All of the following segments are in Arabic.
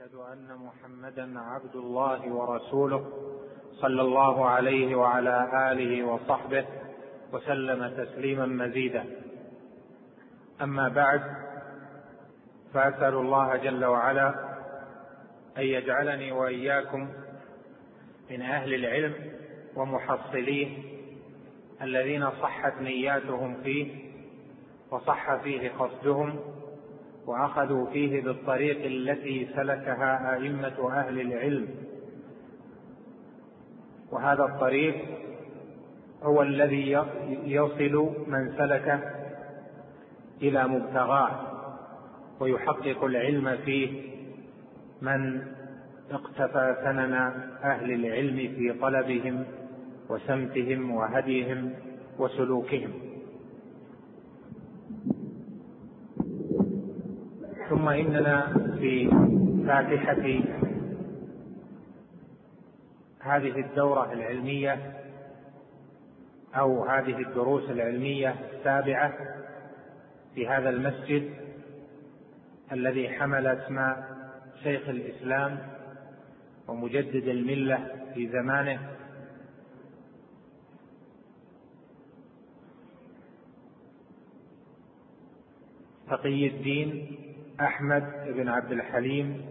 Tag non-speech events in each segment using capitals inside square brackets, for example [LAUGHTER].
وأشهد أن محمدا عبد الله ورسوله صلى الله عليه وعلى آله وصحبه وسلم تسليما مزيدا. أما بعد فأسأل الله جل وعلا أن يجعلني وإياكم من أهل العلم ومحصليه الذين صحت نياتهم فيه وصح فيه قصدهم واخذوا فيه بالطريق التي سلكها أئمة أهل العلم. وهذا الطريق هو الذي يصل من سلكه إلى مبتغاه ويحقق العلم فيه من اقتفى سنن أهل العلم في طلبهم وسمتهم وهديهم وسلوكهم. ثم إننا في فاتحة هذه الدورة العلمية أو هذه الدروس العلمية السابعة في هذا المسجد الذي حمل اسم شيخ الإسلام ومجدد الملة في زمانه. تقي الدين أحمد بن عبد الحليم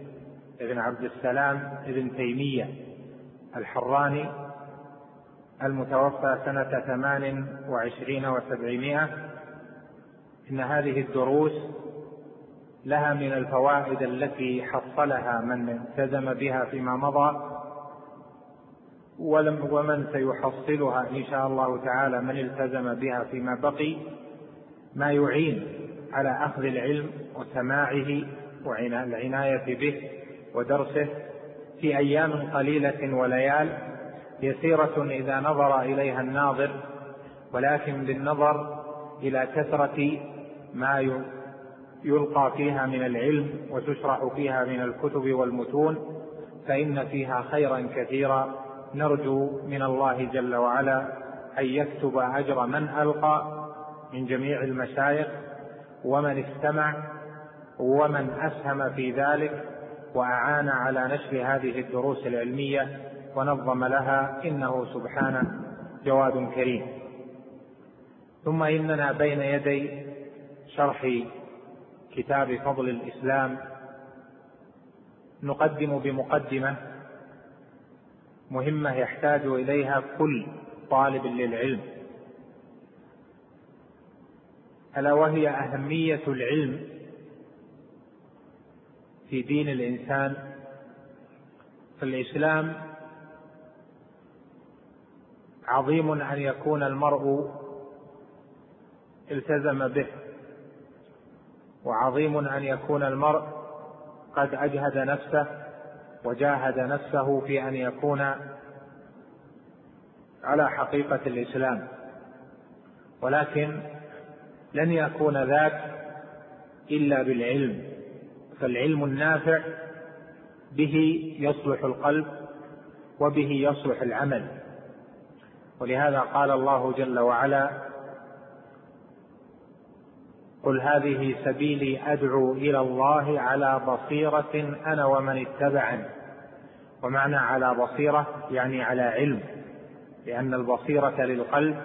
بن عبد السلام بن تيمية الحراني المتوفى سنة ثمان وعشرين وسبعمائة. إن هذه الدروس لها من الفوائد التي حصلها من التزم بها فيما مضى ولم ومن سيحصلها إن شاء الله تعالى من التزم بها فيما بقي ما يعين على أخذ العلم وسماعه والعناية به ودرسه في أيام قليلة وليال يسيرة إذا نظر إليها الناظر ولكن بالنظر إلى كثرة ما يلقى فيها من العلم وتشرح فيها من الكتب والمتون فإن فيها خيرا كثيرا. نرجو من الله جل وعلا أن يكتب أجر من ألقى من جميع المشايخ ومن استمع ومن أسهم في ذلك وأعان على نشر هذه الدروس العلمية ونظم لها إنه سبحانه جواد كريم. ثم إننا بين يدي شرح كتاب فضل الإسلام نقدم بمقدمة مهمة يحتاج إليها كل طالب للعلم. ألا وهي أهمية العلم في دين الإنسان؟ فالإسلام عظيم أن يكون المرء التزم به وعظيم أن يكون المرء قد أجهد نفسه وجاهد نفسه في أن يكون على حقيقة الإسلام. ولكن لن يكون ذاك إلا بالعلم فالعلم النافع به يصلح القلب وبه يصلح العمل. ولهذا قال الله جل وعلا قل هذه سبيلي أدعو إلى الله على بصيرة أنا ومن اتبعني. ومعنى على بصيرة يعني على علم لأن البصيرة للقلب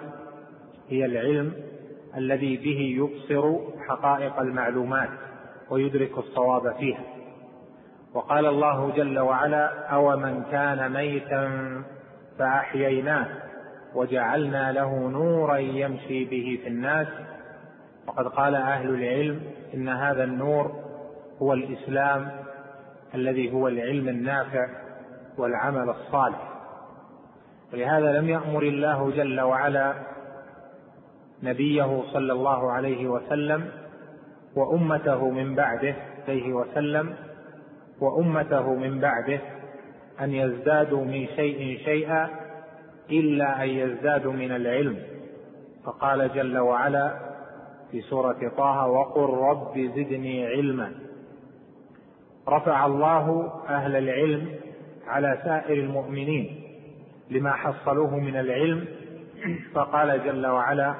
هي العلم الذي به يبصر حقائق المعلومات ويدرك الصواب فيها. وقال الله جل وعلا أومن كان ميتا فأحييناه وجعلنا له نورا يمشي به في الناس. وقد قال أهل العلم إن هذا النور هو الإسلام الذي هو العلم النافع والعمل الصالح. ولهذا لم يأمر الله جل وعلا نبيه صلى الله عليه وسلم وأمته من بعده عليه وسلم وأمته من بعده أن يزدادوا من شيء شيئا إلا أن يزدادوا من العلم. فقال جل وعلا في سورة طه وقل رب زدني علما. رفع الله أهل العلم على سائر المؤمنين لما حصلوه من العلم. فقال جل وعلا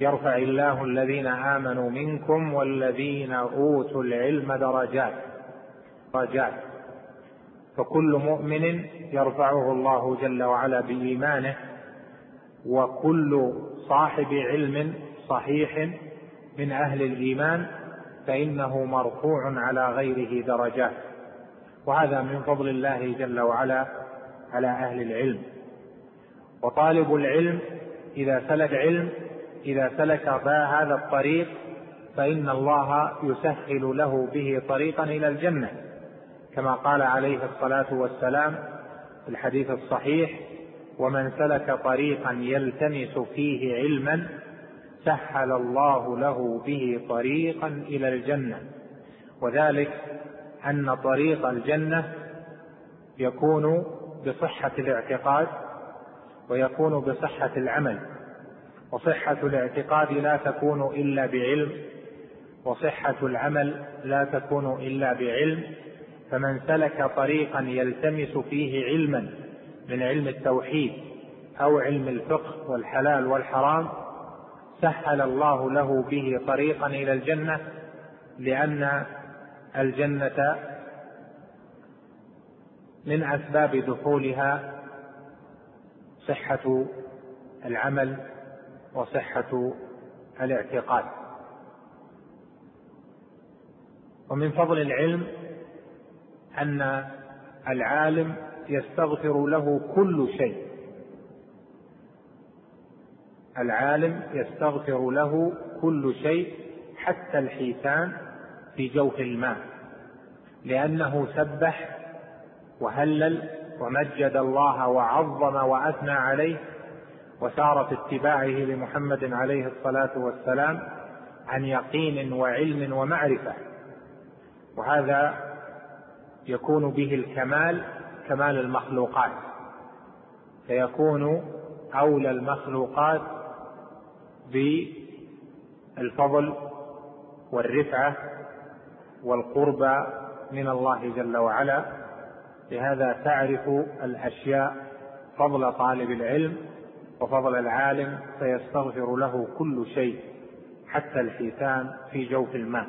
يرفع الله الذين آمنوا منكم والذين أوتوا العلم درجات درجات. فكل مؤمن يرفعه الله جل وعلا بإيمانه وكل صاحب علم صحيح من أهل الإيمان فإنه مرفوع على غيره درجات. وهذا من فضل الله جل وعلا على أهل العلم. وطالب العلم إذا سلك علم إذا سلك هذا الطريق فإن الله يسهل له به طريقا إلى الجنة. كما قال عليه الصلاة والسلام في الحديث الصحيح ومن سلك طريقا يلتمس فيه علما سهل الله له به طريقا إلى الجنة. وذلك أن طريق الجنة يكون بصحة الاعتقاد ويكون بصحة العمل. وصحة الاعتقاد لا تكون إلا بعلم وصحة العمل لا تكون إلا بعلم فمن سلك طريقا يلتمس فيه علما من علم التوحيد أو علم الفقه والحلال والحرام سهل الله له به طريقا إلى الجنة لأن الجنة من أسباب دخولها صحة العمل وصحة الاعتقاد. ومن فضل العلم أن العالم يستغفر له كل شيء. العالم يستغفر له كل شيء حتى الحيتان في جوف الماء لأنه سبح وهلل ومجد الله وعظم وأثنى عليه وسار في اتباعه لمحمد عليه الصلاة والسلام عن يقين وعلم ومعرفة. وهذا يكون به الكمال كمال المخلوقات. فيكون أولى المخلوقات بالفضل والرفعة والقربى من الله جل وعلا. لهذا تعرف الأشياء فضل طالب العلم وفضل العالم فيستغفر له كل شيء حتى الحيتان في جوف الماء.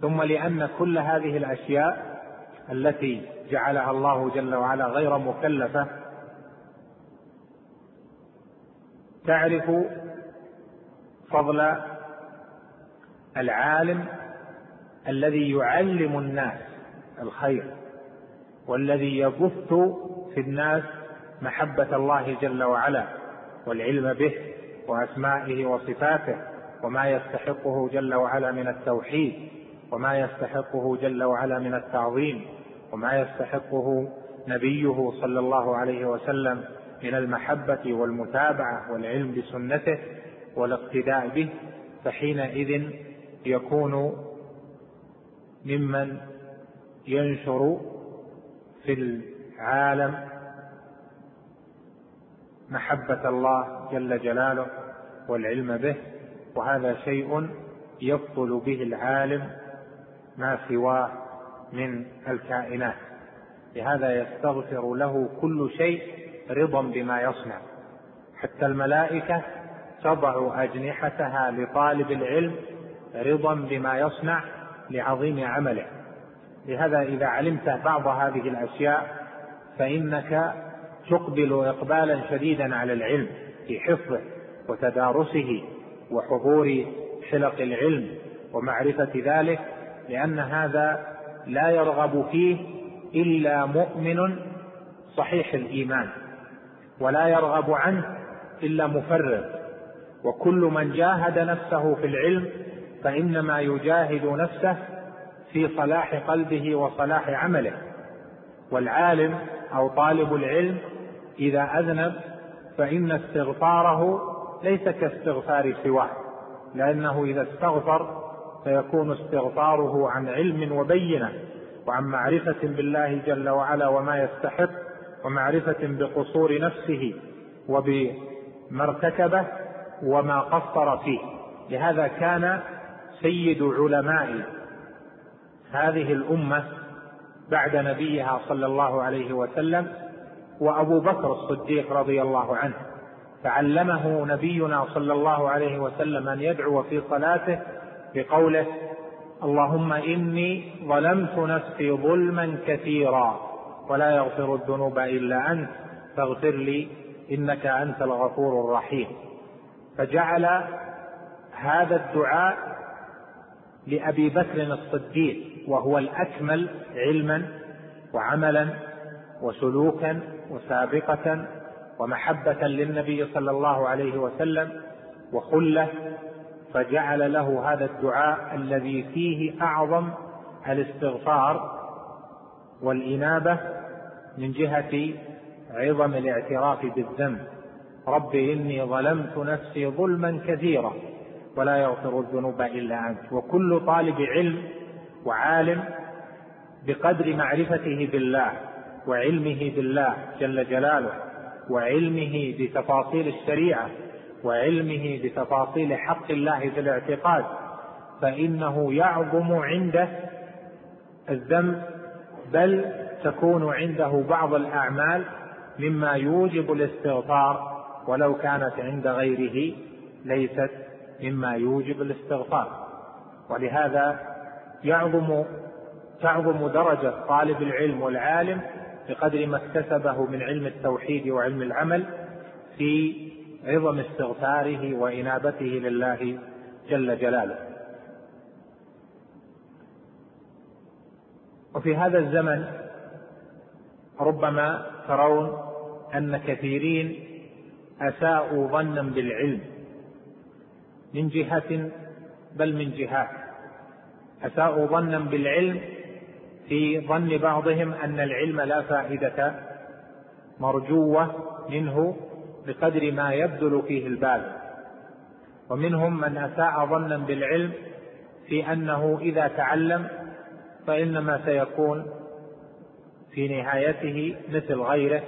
ثم لأن كل هذه الأشياء التي جعلها الله جل وعلا غير مكلفة تعرف فضل العالم الذي يعلم الناس الخير والذي يبث في الناس محبة الله جل وعلا. والعلم به وأسمائه وصفاته وما يستحقه جل وعلا من التوحيد وما يستحقه جل وعلا من التعظيم وما يستحقه نبيه صلى الله عليه وسلم من المحبة والمتابعة والعلم بسنته والاقتداء به فحينئذ يكون ممن ينشر في العالم محبة الله جل جلاله والعلم به وهذا شيء يبطل به العالم ما سواه من الكائنات. لهذا يستغفر له كل شيء رضا بما يصنع. حتى الملائكة تضع أجنحتها لطالب العلم رضا بما يصنع لعظيم عمله. لهذا إذا علمت بعض هذه الأشياء فإنك تقبل إقبالا شديدا على العلم في حفظه وتدارسه وحضور حلق العلم ومعرفة ذلك لأن هذا لا يرغب فيه إلا مؤمن صحيح الإيمان ولا يرغب عنه إلا مفرغ وكل من جاهد نفسه في العلم فإنما يجاهد نفسه في صلاح قلبه وصلاح عمله. والعالم أو طالب العلم إذا أذنب فإن استغفاره ليس كاستغفار سواه لأنه إذا استغفر فيكون استغفاره عن علم وبينة وعن معرفة بالله جل وعلا وما يستحق ومعرفة بقصور نفسه وبما ارتكبه وما قصر فيه. لهذا كان سيد علماء هذه الأمة بعد نبيها صلى الله عليه وسلم وأبو بكر الصديق رضي الله عنه فعلمه نبينا صلى الله عليه وسلم أن يدعو في صلاته بقوله اللهم إني ظلمت نفسي ظلما كثيرا ولا يغفر الذنوب إلا أنت فاغفر لي إنك أنت الغفور الرحيم. فجعل هذا الدعاء لأبي بكر الصديق وهو الأكمل علما وعملا وسلوكا وسابقة ومحبة للنبي صلى الله عليه وسلم وخلة فجعل له هذا الدعاء الذي فيه أعظم الاستغفار والإنابة من جهة عظم الاعتراف بالذنب. رب إني ظلمت نفسي ظلما كثيرا ولا يغفر الذنوب إلا أنت. وكل طالب علم وعالم بقدر معرفته بالله وعلمه بالله جل جلاله وعلمه بتفاصيل الشريعة وعلمه بتفاصيل حق الله في الاعتقاد فإنه يعظم عنده الذنب بل تكون عنده بعض الأعمال مما يوجب الاستغفار ولو كانت عند غيره ليست مما يوجب الاستغفار. ولهذا يعظم تعظم درجة طالب العلم والعالم بقدر ما اكتسبه من علم التوحيد وعلم العمل في عظم استغفاره وإنابته لله جل جلاله. وفي هذا الزمن ربما ترون أن كثيرين أساءوا ظنا بالعلم من جهة بل من جهات. أساءوا ظنا بالعلم في ظن بعضهم أن العلم لا فائدة مرجوة منه بقدر ما يبذل فيه البال. ومنهم من أساء ظنا بالعلم في أنه إذا تعلم فإنما سيكون في نهايته مثل غيره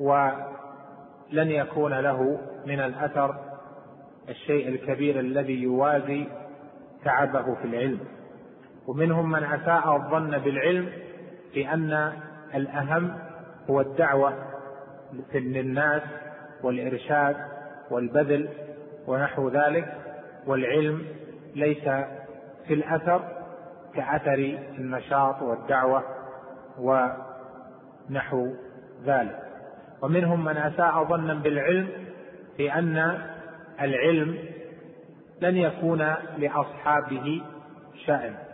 ولن يكون له من الأثر الشيء الكبير الذي يوازي تعبه في العلم. ومنهم من أساء الظن بالعلم بأن الأهم هو الدعوة للناس والإرشاد والبذل ونحو ذلك والعلم ليس في الأثر كأثر النشاط والدعوة ونحو ذلك. ومنهم من أساء ظنا بالعلم بأن العلم لن يكون لأصحابه شأن.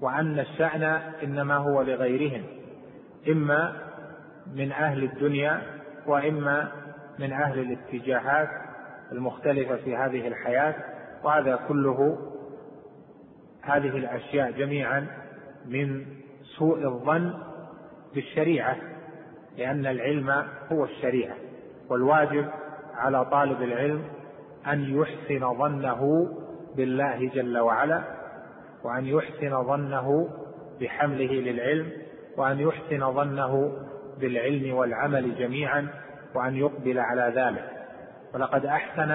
وأن الشأن إنما هو لغيرهم إما من أهل الدنيا وإما من أهل الاتجاهات المختلفة في هذه الحياة وهذا كله هذه الأشياء جميعا من سوء الظن بالشريعة لأن العلم هو الشريعة والواجب على طالب العلم أن يحسن ظنه بالله جل وعلا. وأن يحسن ظنه بحمله للعلم وأن يحسن ظنه بالعلم والعمل جميعا وأن يقبل على ذلك. ولقد أحسن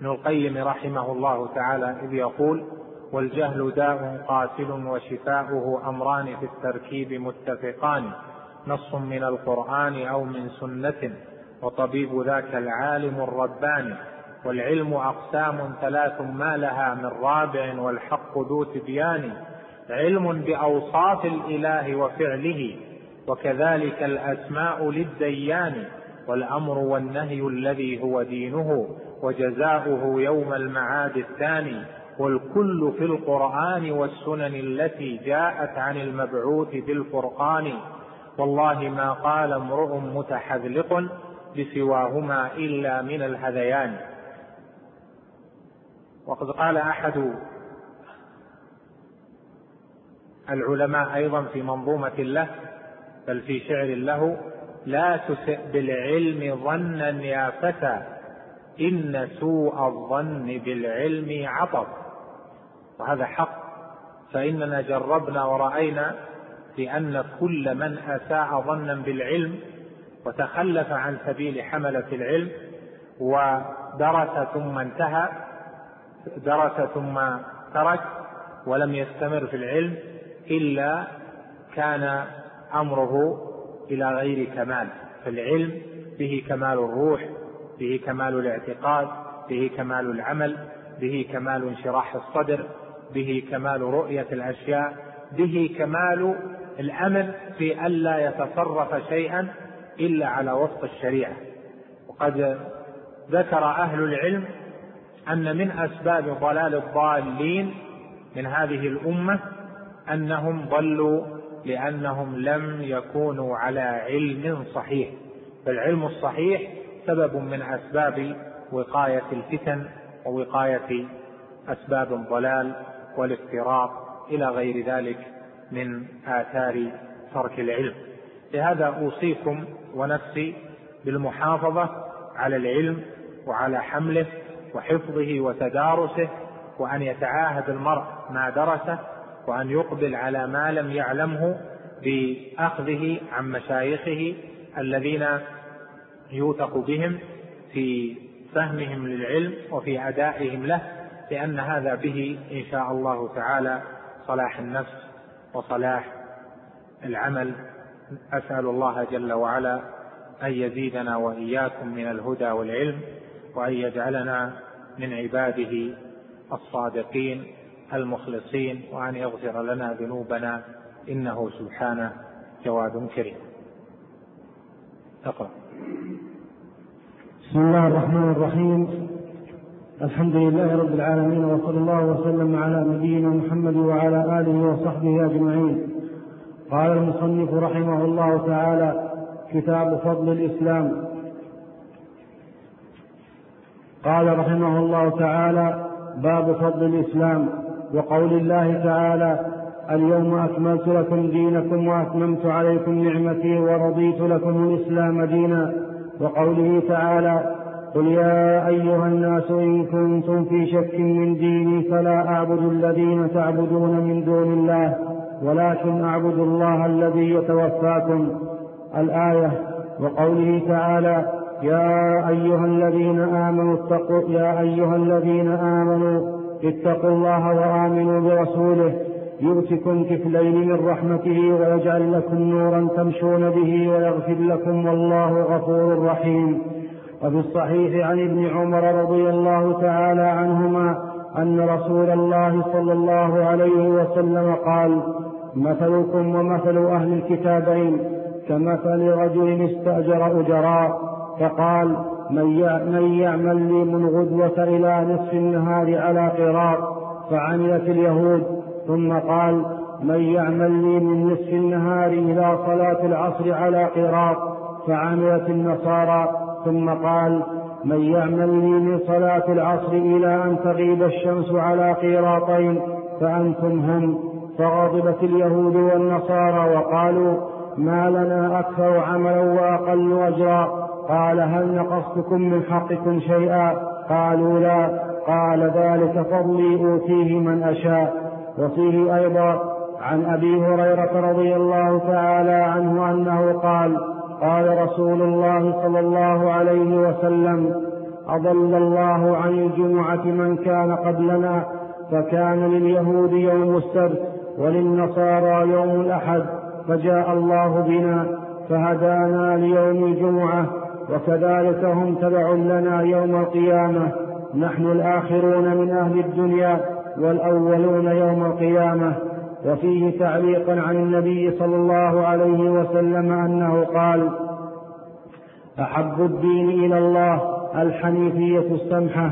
ابن القيم رحمه الله تعالى إذ يقول والجهل داء قاتل وشفاؤه أمران في التركيب متفقان نص من القرآن أو من سنة وطبيب ذاك العالم الرباني. والعلم أقسام ثلاث ما لها من رابع والحق ذو تبيان. علم بأوصاف الإله وفعله وكذلك الأسماء للديان والأمر والنهي الذي هو دينه وجزاؤه يوم المعاد الثاني. والكل في القرآن والسنن التي جاءت عن المبعوث بالفرقان. والله ما قال امرؤ متحذلق بسواهما إلا من الهذيان. وقد قال أحد العلماء أيضا في منظومة له بل في شعر له لا تسئ بالعلم ظنا يا فتى إن سوء الظن بالعلم عطب وهذا حق فإننا جربنا ورأينا بأن كل من أساء ظنا بالعلم وتخلف عن سبيل حملة العلم ودرس ثم انتهى. درس ثم ترك ولم يستمر في العلم إلا كان أمره إلى غير كمال. فالعلم به كمال الروح به كمال الاعتقاد به كمال العمل به كمال انشراح الصدر به كمال رؤية الأشياء به كمال الأمن في ألا يتصرف شيئا إلا على وفق الشريعة. وقد ذكر أهل العلم أن من أسباب ضلال الضالين من هذه الأمة أنهم ضلوا لأنهم لم يكونوا على علم صحيح. فالعلم الصحيح سبب من أسباب وقاية الفتن ووقاية أسباب الضلال والافتراق إلى غير ذلك من آثار ترك العلم. لهذا أوصيكم ونفسي بالمحافظة على العلم وعلى حمله وحفظه وتدارسه وأن يتعاهد المرء ما درسه وأن يقبل على ما لم يعلمه بأخذه عن مشايخه الذين يوثق بهم في فهمهم للعلم وفي أدائهم له لأن هذا به إن شاء الله تعالى صلاح النفس وصلاح العمل. أسأل الله جل وعلا أن يزيدنا وإياكم من الهدى والعلم. وأن يجعلنا من عباده الصادقين المخلصين وأن يغفر لنا ذنوبنا إنه سبحانه جواد كريم. اقرأ. بسم الله الرحمن الرحيم. الحمد لله رب العالمين وصلى الله وسلم على نبينا محمد وعلى آله وصحبه أجمعين. قال المصنف رحمه الله تعالى كتاب فضل الإسلام. قال رحمه الله تعالى باب فضل الإسلام. وقول الله تعالى اليوم أكملت لكم دينكم وأتممت عليكم نعمتي ورضيت لكم الإسلام دينا. وقوله تعالى قل يا أيها الناس إن كنتم في شك من ديني فلا أعبد الذين تعبدون من دون الله ولكن أعبد الله الذي يتوفاكم. الآية. وقوله تعالى يا أيها الذين آمنوا اتقوا يا أيها الذين آمنوا اتقوا الله وآمنوا برسوله. يؤتكم كفلين من رحمته ويجعل لكم نورا تمشون به ويغفر لكم والله غفور رحيم. وفي الصحيح عن ابن عمر رضي الله تعالى عنهما أن رسول الله صلى الله عليه وسلم قال مثلكم ومثل أهل الكتابين كمثل رجل استأجر أجراء فقال من يعمل لي من غدوة إلى نصف النهار على قراط فعملت اليهود. ثم قال من يعمل لي من نصف النهار إلى صلاة العصر على قراط فعملت النصارى. ثم قال من يعمل لي من صلاة العصر إلى أن تغيب الشمس على قيراطين فأنتم هم. فغضبت اليهود والنصارى وقالوا ما لنا أكثر عملا وأقل أجرا. قال هل نقصتكم من حقكم شيئا؟ قالوا لا. قال ذلك فضلي أوتيه من أشاء. وفيه أيضا عن أبي هريرة رضي الله تعالى عنه أنه قال قال رسول الله صلى الله عليه وسلم أضل الله عن الجمعة من كان قبلنا فكان لليهود يوم السبت وللنصارى يوم الأحد فجاء الله بنا فهدانا ليوم الجمعة وكذلك هم تبع لنا يوم القيامة. نحن الآخرون من أهل الدنيا والأولون يوم القيامة. وفيه تعليقا عن النبي صلى الله عليه وسلم أنه قال أحب الدين إلى الله الحنيفية السمحة.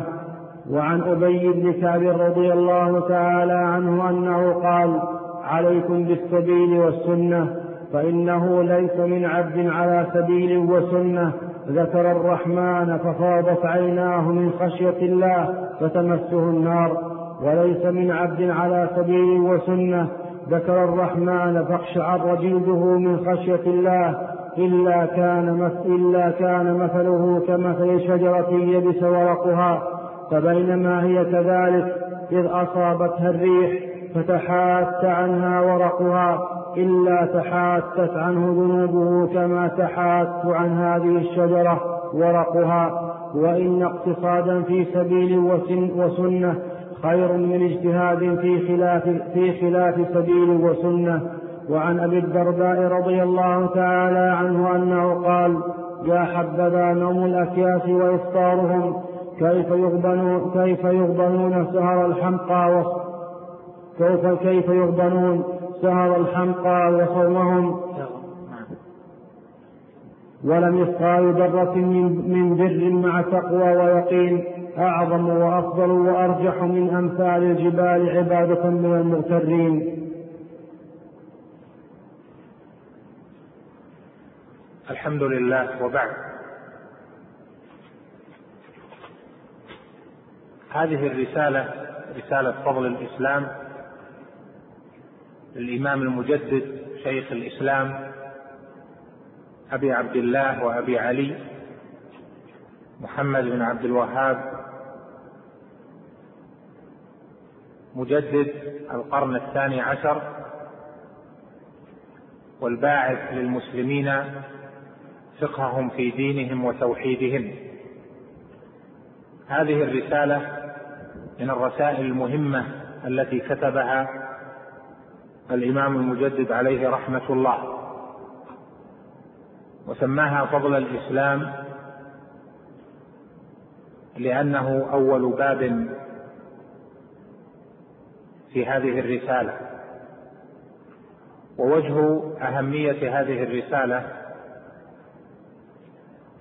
وعن أبي بن كعب رضي الله تعالى عنه أنه قال عليكم بالسبيل والسنة فإنه ليس من عبد على سبيل وسنة ذكر الرحمن ففاضت عيناه من خشية الله فتمسه النار. وليس من عبد على سبيل وسنة. ذكر الرحمن فاقشعر جلده من خشية الله. إلا كان إلا كان مثله كمثل شجرة يبس ورقها. فبينما هي كذلك إذ أصابتها الريح فتحات عنها ورقها. إلا تحاتت عنه ذنوبه كما تحات عن هذه الشجرة ورقها. وإن اقتصادا في سبيل وسن وسنة خير من اجتهاد في خلاف في خلاف سبيل وسنة. وعن أبي الدرداء رضي الله تعالى عنه أنه قال يا حبذا نوم الأكياس وإفطارهم. كيف يغبنون كيف يغبنون سهر الحمقى كيف كيف يغبنون؟ سهر الحمقى وصومهم. ولم يثقال ذرة من بر مع تقوى ويقين. أعظم وأفضل وأرجح من أمثال الجبال عبادة من المغترين. الحمد لله. وبعد. هذه الرسالة رسالة فضل الإسلام. للإمام المجدد شيخ الإسلام أبي عبد الله وأبي علي محمد بن عبد الوهاب مجدد القرن الثاني عشر والباعث للمسلمين فقههم في دينهم وتوحيدهم. هذه الرسالة من الرسائل المهمة التي كتبها الإمام المجدد عليه رحمة الله. وسماها فضل الإسلام لأنه أول باب في هذه الرسالة. ووجه أهمية هذه الرسالة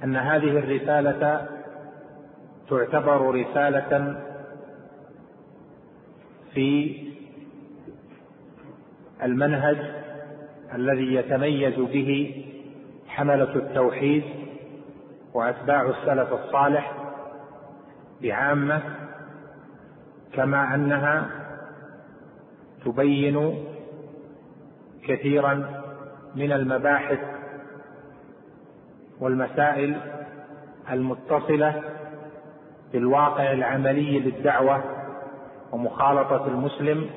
أن هذه الرسالة تعتبر رسالة في المنهج الذي يتميز به حملة التوحيد وأتباع السلف الصالح بعامة كما أنها تبين كثيرا من المباحث والمسائل المتصلة بالواقع العملي للدعوة ومخالطة المسلم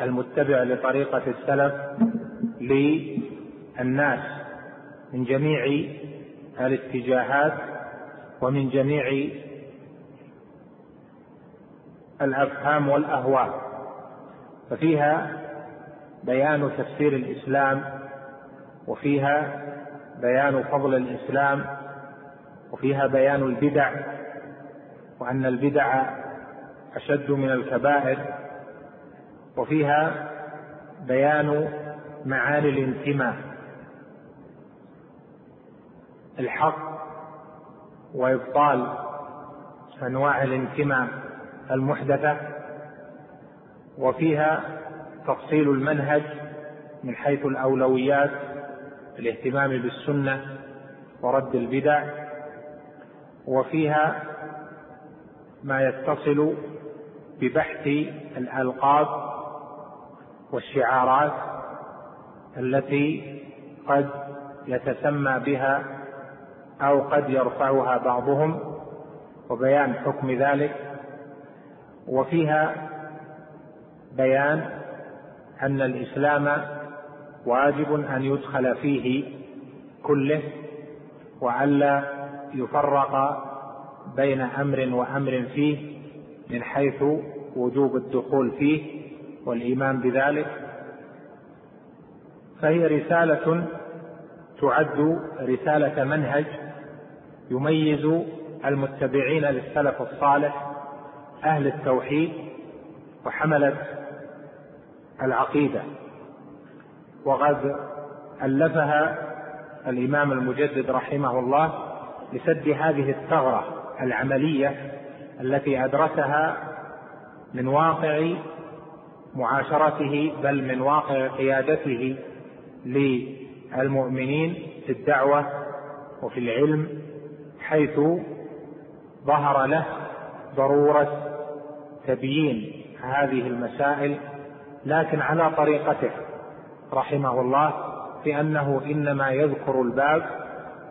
المتبع لطريقة السلف للناس من جميع الاتجاهات ومن جميع الأفهام والاهواء ففيها بيان تفسير الإسلام وفيها بيان فضل الإسلام وفيها بيان البدع وأن البدع أشد من الكبائر. وفيها بيان معاني الانتماء. الحق وإبطال أنواع الانتماء المحدثة وفيها تفصيل المنهج من حيث الأولويات الاهتمام بالسنة ورد البدع وفيها ما يتصل ببحث الألقاب والشعارات التي قد يتسمى بها أو قد يرفعها بعضهم وبيان حكم ذلك وفيها بيان أن الإسلام واجب أن يدخل فيه كله والا يفرق بين أمر وأمر فيه من حيث وجوب الدخول فيه. والإيمان بذلك فهي رسالة تعد رسالة منهج يميز المتبعين للسلف الصالح أهل التوحيد وحملة العقيدة. وقد ألفها الإمام المجدد رحمه الله لسد هذه الثغرة العملية التي ادرسها من واقع معاشرته بل من واقع قيادته للمؤمنين في الدعوة وفي العلم حيث ظهر له ضرورة تبيين هذه المسائل لكن على طريقته رحمه الله في أنه إنما يذكر الباب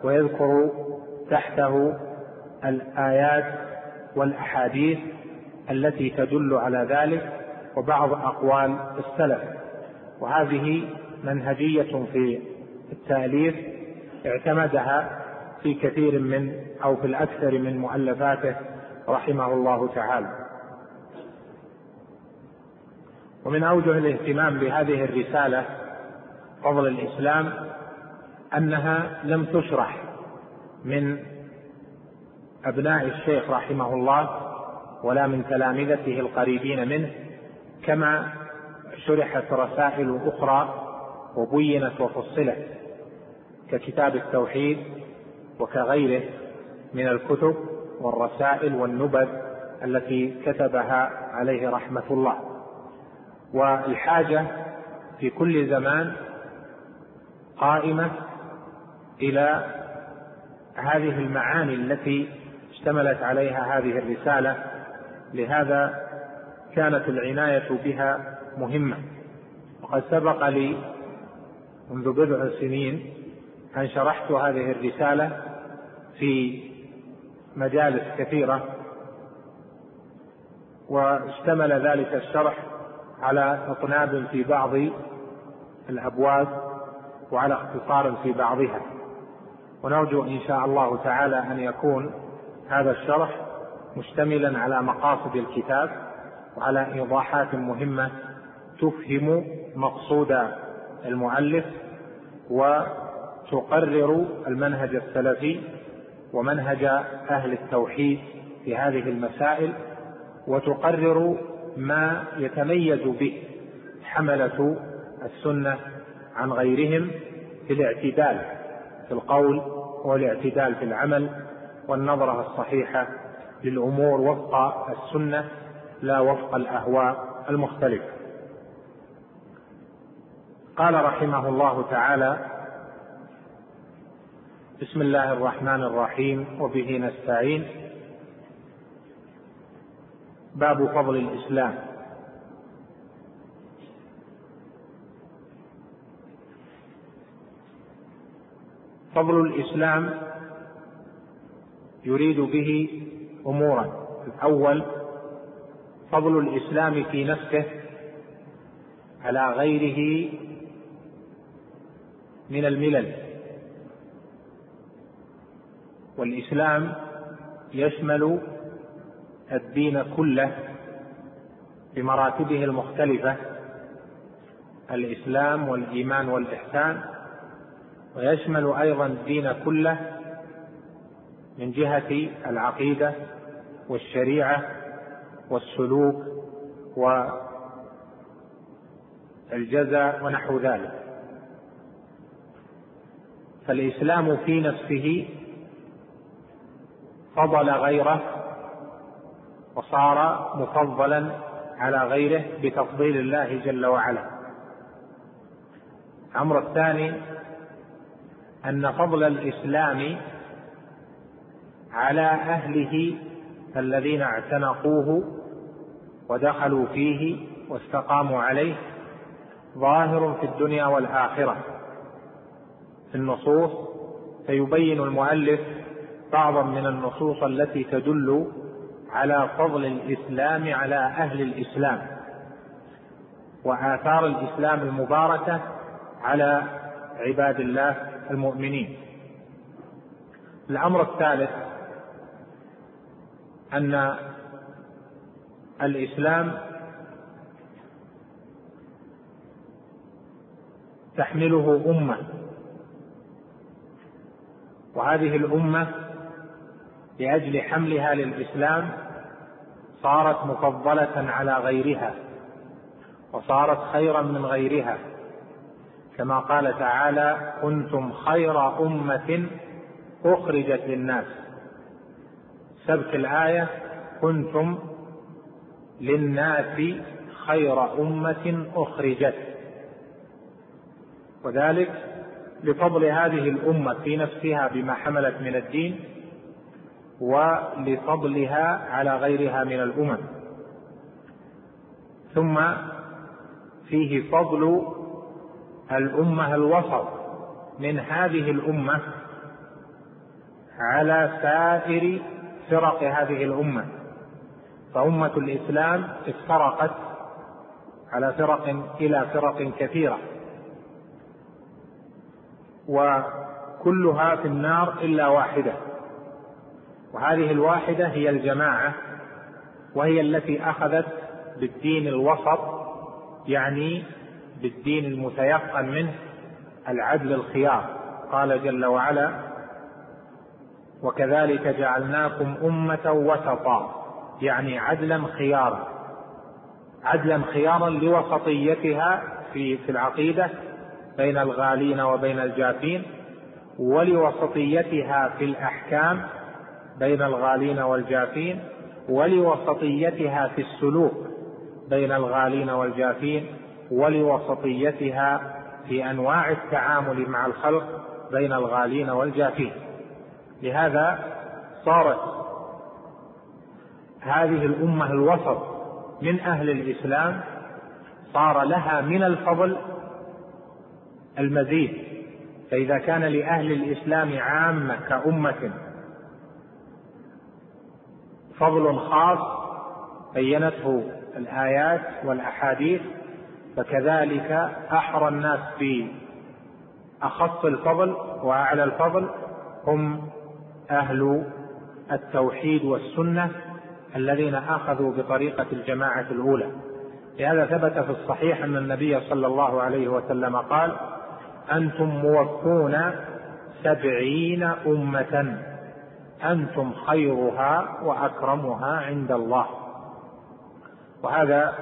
ويذكر تحته الآيات والأحاديث التي تدل على ذلك وبعض أقوال السلف. وهذه منهجية في التأليف اعتمدها في كثير من أو في الأكثر من مؤلفاته رحمه الله تعالى. ومن أوجه الاهتمام بهذه الرسالة فضل الإسلام أنها لم تشرح من أبناء الشيخ رحمه الله ولا من تلامذته القريبين منه كما شرحت رسائل أخرى وبينت وفصلت ككتاب التوحيد وكغيره من الكتب والرسائل والنبذ التي كتبها عليه رحمة الله. والحاجة في كل زمان قائمة إلى هذه المعاني التي اشتملت عليها هذه الرسالة. لهذا كانت العناية بها مهمة. وقد سبق لي منذ بضع سنين أن شرحت هذه الرسالة في مجالس كثيرة واشتمل ذلك الشرح على اطناب في بعض الأبواب وعلى اختصار في بعضها. ونرجو إن شاء الله تعالى أن يكون هذا الشرح مشتملا على مقاصد الكتاب وعلى إيضاحات مهمة تفهم مقصود المؤلف وتقرر المنهج السلفي ومنهج أهل التوحيد في هذه المسائل وتقرر ما يتميز به حملة السنة عن غيرهم في الاعتدال في القول والاعتدال في العمل والنظرة الصحيحة للأمور وفق السنة لا وفق الأهواء المختلفه قال رحمه الله تعالى بسم الله الرحمن الرحيم وبه نستعين. باب فضل الإسلام. فضل الإسلام يريد به امورا. الأول فضل الإسلام في نفسه على غيره من الملل. والإسلام يشمل الدين كله بمراتبه المختلفة الإسلام والإيمان والإحسان. ويشمل أيضا الدين كله من جهة العقيدة والشريعة والسلوك والجزاء ونحو ذلك. فالإسلام في نفسه فضل غيره وصار مفضلا على غيره بتفضيل الله جل وعلا. الأمر الثاني أن فضل الإسلام على أهله الذين اعتنقوه ودخلوا فيه واستقاموا عليه ظاهر في الدنيا والآخرة. في النصوص فيبين المؤلف بعضا من النصوص التي تدل على فضل الإسلام على أهل الإسلام وآثار الإسلام المباركة على عباد الله المؤمنين. الأمر الثالث أن الإسلام تحمله أمة وهذه الأمة لأجل حملها للإسلام صارت مفضلة على غيرها وصارت خيرا من غيرها. كما قال تعالى كنتم خير أمة أخرجت للناس. سبك الآية كنتم للناس خير أمة أخرجت. وذلك لفضل هذه الأمة في نفسها بما حملت من الدين ولفضلها على غيرها من الأمم. ثم فيه فضل الأمة الوسط من هذه الأمة على سائر فرق هذه الأمة. فأمة الإسلام افترقت على فرق إلى فرق كثيرة. وكلها في النار إلا واحدة. وهذه الواحدة هي الجماعة وهي التي أخذت بالدين الوسط يعني بالدين المتيقن منه العدل الخيار. قال جل وعلا وكذلك جعلناكم أمة وسطا. يعني عدلا خيارا عدلا خيارا لوسطيتها في في العقيدة بين الغالين وبين الجافين ولوسطيتها في الأحكام بين الغالين والجافين ولوسطيتها في السلوك بين الغالين والجافين ولوسطيتها في أنواع التعامل مع الخلق بين الغالين والجافين. لهذا صارت هذه الأمة الوسط من أهل الإسلام صار لها من الفضل المزيد. فإذا كان لأهل الإسلام عامة كأمة فضل خاص بينته الآيات والأحاديث فكذلك أحرى الناس باخص الفضل وأعلى الفضل هم أهل التوحيد والسنة الذين آخذوا بطريقة الجماعة الأولى. لهذا ثبت في الصحيح أن النبي صلى الله عليه وسلم قال أنتم موفون سبعين أمة. أنتم خيرها وأكرمها عند الله. وهذا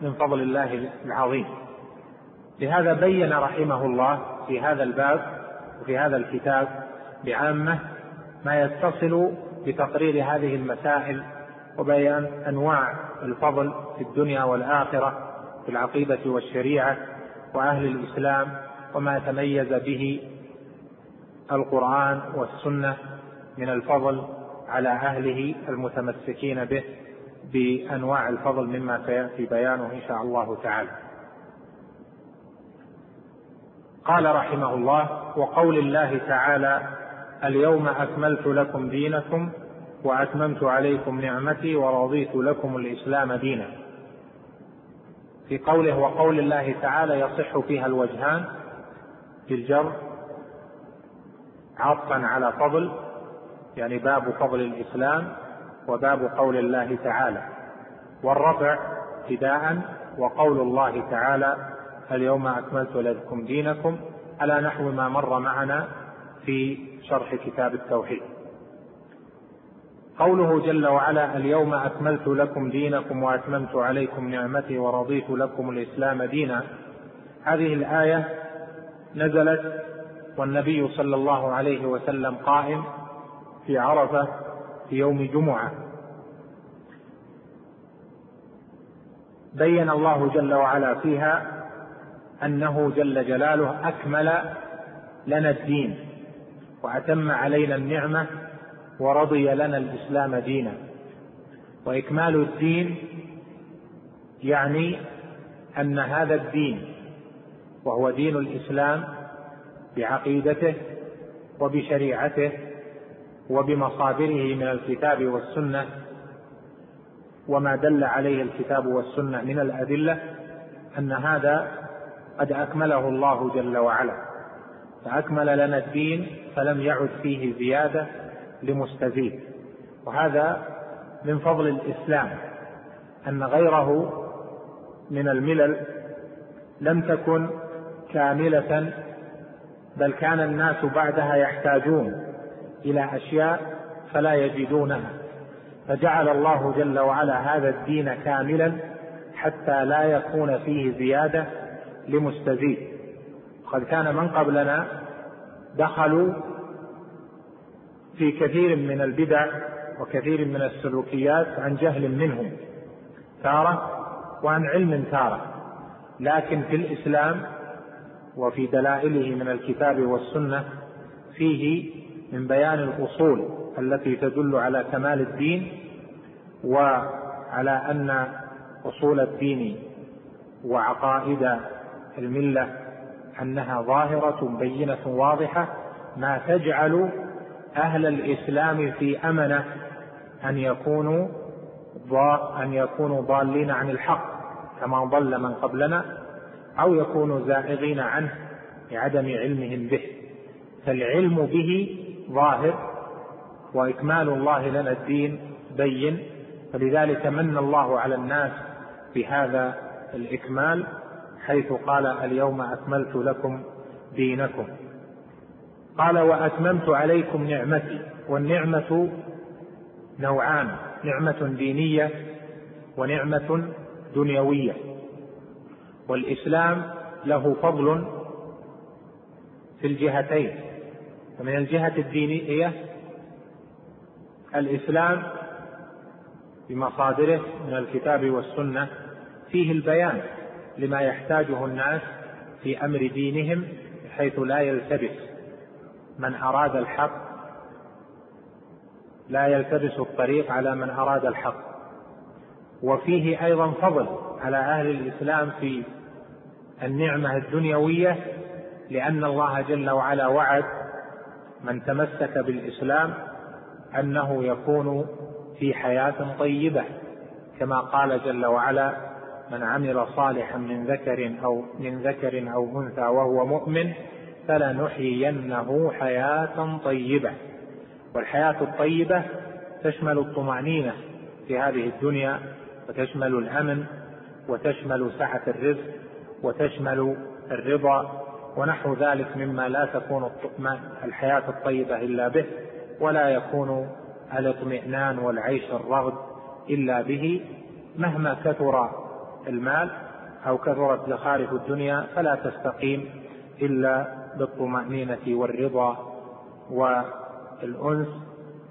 من فضل الله العظيم. لهذا بين رحمه الله في هذا الباب وفي هذا الكتاب بعامة ما يتصل بتقرير هذه المسائل وبيان أنواع الفضل في الدنيا والآخرة في العقيدة والشريعة وأهل الإسلام وما تميز به القرآن والسنة من الفضل على أهله المتمسكين به بأنواع الفضل مما سيأتي بيانه إن شاء الله تعالى. قال رحمه الله وقول الله تعالى اليوم أكملت لكم دينكم وأتممت عليكم نعمتي ورضيت لكم الإسلام دينا. في قوله وقول الله تعالى يصح فيها الوجهان بالجر عطفا على فضل يعني باب فضل الإسلام وباب قول الله تعالى. والرفع ابتداء وقول الله تعالى اليوم أكملت لكم دينكم على نحو ما مر معنا في شرح كتاب التوحيد. قوله جل وعلا اليوم أكملت لكم دينكم وأتممت عليكم نعمتي ورضيت لكم الإسلام دينا. هذه الآية نزلت والنبي صلى الله عليه وسلم قائم في عرفة في يوم جمعة. بين الله جل وعلا فيها أنه جل جلاله أكمل لنا الدين وأتم علينا النعمة ورضي لنا الإسلام دينا. وإكمال الدين يعني أن هذا الدين وهو دين الإسلام بعقيدته وبشريعته وبمصادره من الكتاب والسنة وما دل عليه الكتاب والسنة من الأدلة أن هذا قد أكمله الله جل وعلا. فأكمل لنا الدين فلم يعد فيه زيادة لمستزيد وهذا من فضل الإسلام أن غيره من الملل لم تكن كاملة بل كان الناس بعدها يحتاجون إلى أشياء فلا يجدونها. فجعل الله جل وعلا هذا الدين كاملا حتى لا يكون فيه زيادة لمستزيد قد كان من قبلنا دخلوا في كثير من البدع وكثير من السلوكيات عن جهل منهم تارة وعن علم تارة. لكن في الإسلام وفي دلائله من الكتاب والسنة فيه من بيان الأصول التي تدل على كمال الدين وعلى أن أصول الدين وعقائد الملة أنها ظاهرة بينة واضحة ما تجعل أهل الإسلام في أمنة أن يكونوا أن يكونوا ضالين عن الحق كما ضل من قبلنا أو يكونوا زائغين عنه لعدم علمهم به. فالعلم به ظاهر وإكمال الله لنا الدين بين فلذلك من الله على الناس بهذا الإكمال حيث قال اليوم أكملت لكم دينكم. قال وأتممت عليكم نعمتي والنعمة نوعان نعمة دينية ونعمة دنيوية. والإسلام له فضل في الجهتين. فمن الجهة الدينية الإسلام بمصادره من الكتاب والسنة فيه البيان لما يحتاجه الناس في أمر دينهم بحيث لا يلتبس. من أراد الحق لا يلتبس الطريق على من أراد الحق. وفيه أيضا فضل على أهل الإسلام في النعمة الدنيوية لأن الله جل وعلا وعد من تمسك بالإسلام أنه يكون في حياة طيبة كما قال جل وعلا من عمل صالحا من ذكر أو من ذكر أو أنثى وهو مؤمن فلنحيينه حياة طيبة. والحياة الطيبة تشمل الطمأنينة في هذه الدنيا وتشمل الأمن وتشمل سعة الرزق وتشمل الرضا ونحو ذلك مما لا تكون الحياة الطيبة إلا به ولا يكون الاطمئنان والعيش الرغد إلا به. مهما كثر المال أو كثرت زخارف الدنيا فلا تستقيم إلا بالطمأنينة والرضا والأنس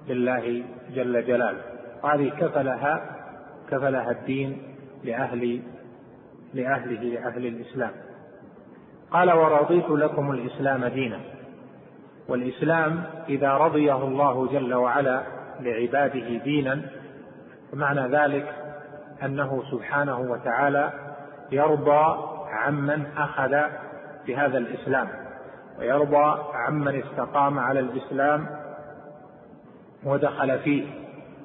بالله جل جلاله. وهذه كفلها كفلها الدين لأهل لأهله لأهل الإسلام. قال ورضيت لكم الإسلام دينا. والإسلام إذا رضيه الله جل وعلا لعباده دينا فمعنى ذلك أنه سبحانه وتعالى يرضى عمن أخذ بهذا الإسلام. ويرضى عمن استقام على الإسلام ودخل فيه.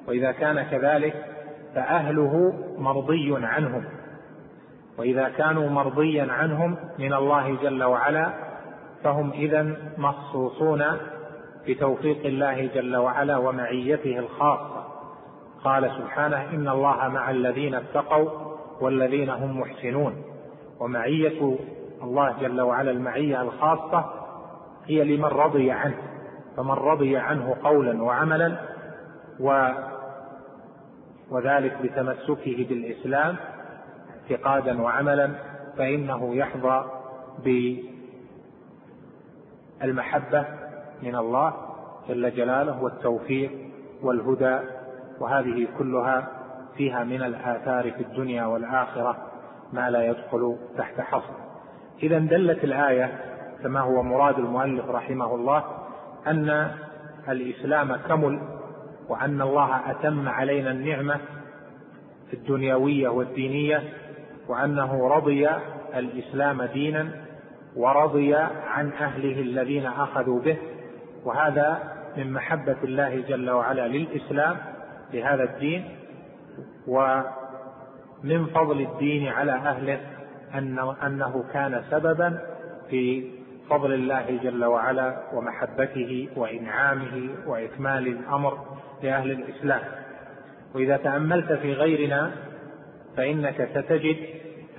وإذا كان كذلك فأهله مرضي عنهم. وإذا كانوا مرضيا عنهم من الله جل وعلا فهم إذا مخصوصون بتوفيق الله جل وعلا ومعيته الخاصة. قال سبحانه إن الله مع الذين اتقوا والذين هم محسنون. ومعية الله جل وعلا المعية الخاصة هي لمن رضي عنه فمن رضي عنه قولا وعملا و وذلك بتمسكه بالإسلام اعتقادا وعملا فإنه يحظى بالمحبة من الله جل جلاله والتوفيق والهدى وهذه كلها فيها من الآثار في الدنيا والآخرة ما لا يدخل تحت حصر. إذا دلت الآية كما هو مراد المؤلف رحمه الله أن الإسلام كمل وأن الله أتم علينا النعمة الدنيوية والدينية وأنه رضي الإسلام دينا ورضي عن أهله الذين أخذوا به وهذا من محبة الله جل وعلا للإسلام لهذا الدين ومن فضل الدين على أهله أنه كان سببا في فضل الله جل وعلا ومحبته وإنعامه وإكمال الأمر لأهل الإسلام. وإذا تأملت في غيرنا فإنك ستجد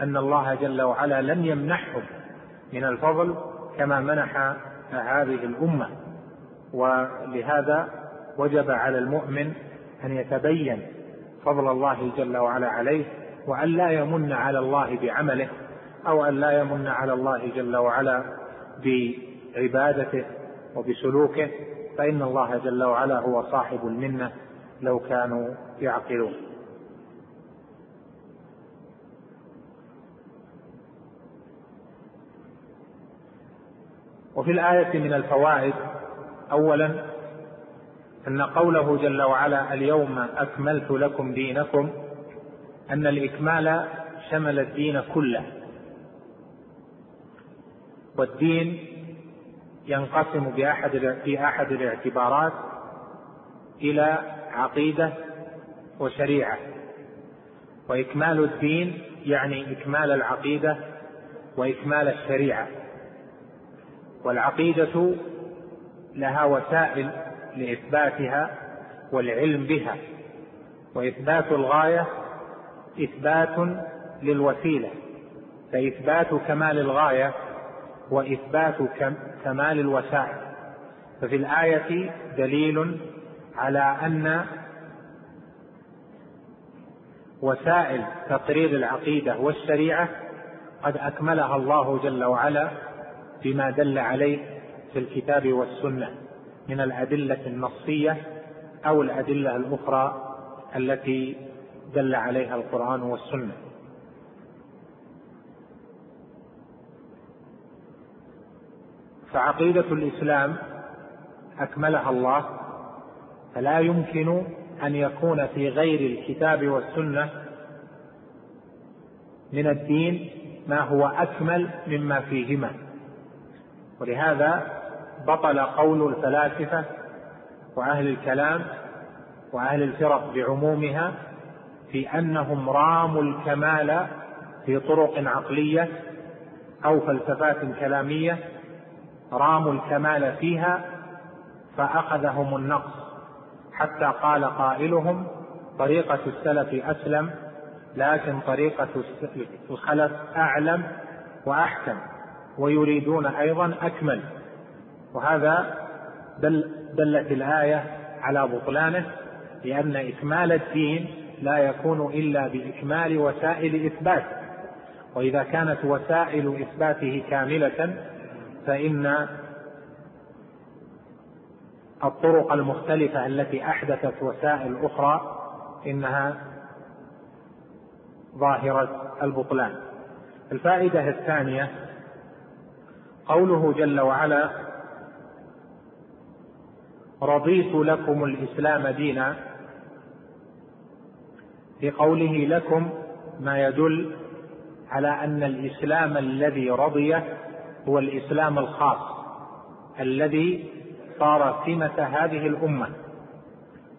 أن الله جل وعلا لم يمنحهم من الفضل كما منح هذه الأمة. ولهذا وجب على المؤمن أن يتبين فضل الله جل وعلا عليه وأن لا يمن على الله بعمله أو أن لا يمن على الله جل وعلا بعبادته وبسلوكه فإن الله جل وعلا هو صاحب المنة لو كانوا يعقلون. وفي الآية من الفوائد أولا أن قوله جل وعلا اليوم أكملت لكم دينكم أن الإكمال شمل الدين كله. والدين ينقسم بأحد في أحد الاعتبارات إلى عقيدة وشريعة. وإكمال الدين يعني إكمال العقيدة وإكمال الشريعة. والعقيدة لها وسائل لإثباتها والعلم بها. وإثبات الغاية إثبات للوسيلة. فإثبات كمال الغاية وإثبات كمال الوسائل. ففي الآية دليل على أن وسائل تقرير العقيدة والشريعة قد أكملها الله جل وعلا بما دل عليه في الكتاب والسنة من الأدلة النصية أو الأدلة الأخرى التي دل عليها القرآن والسنة. فعقيدة الإسلام أكملها الله فلا يمكن أن يكون في غير الكتاب والسنة من الدين ما هو أكمل مما فيهما. ولهذا بطل قول الفلاسفة وأهل الكلام وأهل الفرق بعمومها في أنهم راموا الكمال في طرق عقلية أو فلسفات كلامية راموا الكمال فيها فأخذهم النقص. حتى قال قائلهم طريقة السلف أسلم لكن طريقة الخلف أعلم وأحكم ويريدون أيضا أكمل. وهذا دل دلت الآية على بطلانه لأن إكمال الدين لا يكون إلا بإكمال وسائل إثبات. وإذا كانت وسائل إثباته كاملة فإن الطرق المختلفة التي أحدثت وسائل أخرى إنها ظاهرة البطلان. الفائدة الثانية قوله جل وعلا: رضيت لكم الإسلام دينا في قوله لكم ما يدل على أن الإسلام الذي رضي هو الإسلام الخاص الذي صار سمة هذه الأمة.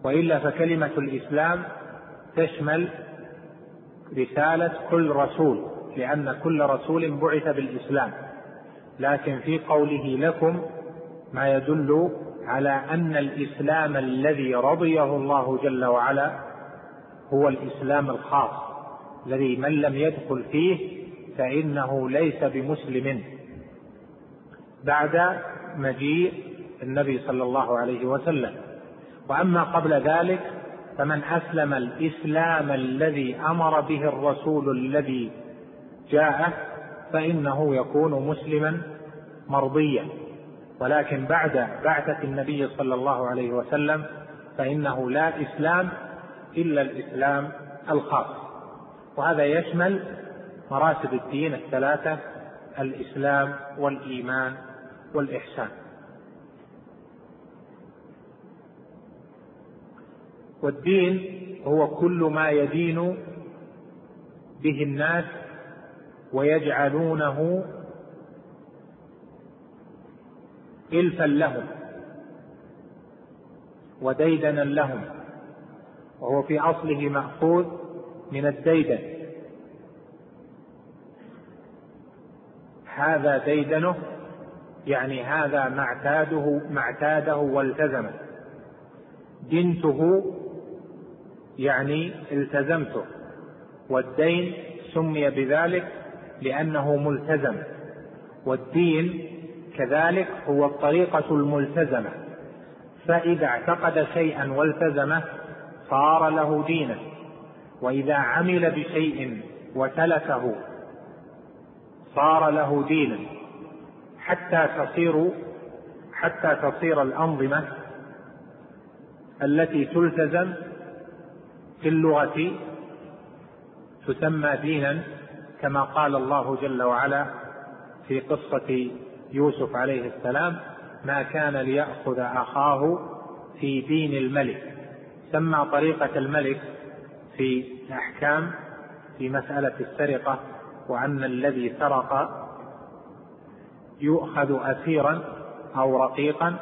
وإلا فكلمة الإسلام تشمل رسالة كل رسول لأن كل رسول بعث بالإسلام. لكن في قوله لكم ما يدل على أن الإسلام الذي رضيه الله جل وعلا هو الإسلام الخاص الذي من لم يدخل فيه فإنه ليس بمسلم. بعد مجيء النبي صلى الله عليه وسلم. وأما قبل ذلك فمن أسلم الإسلام الذي أمر به الرسول الذي جاءه فإنه يكون مسلما مرضيا. ولكن بعد بعثة النبي صلى الله عليه وسلم فإنه لا إسلام إلا الإسلام الخاص. وهذا يشمل مراتب الدين الثلاثة الإسلام والإيمان والإحسان. والدين هو كل ما يدين به الناس ويجعلونه إلفا لهم وديدنا لهم وهو في أصله مأخوذ من الديدن. هذا ديدنه يعني هذا ما اعتاده ما اعتاده والتزمه. دنته يعني التزمته والدين سمي بذلك لأنه ملتزم. والدين كذلك هو الطريقة الملتزمة. فإذا اعتقد شيئا والتزمه صار له دينا وإذا عمل بشيء وتلفه صار له دينا حتى تصير حتى تصير الأنظمة التي تلتزم في اللغة تسمى دينا كما قال الله جل وعلا في قصة يوسف عليه السلام ما كان ليأخذ أخاه في دين الملك. سمى طريقة الملك في الأحكام في مسألة السرقة وأن الذي سرق يؤخذ أسيرا أو رقيقا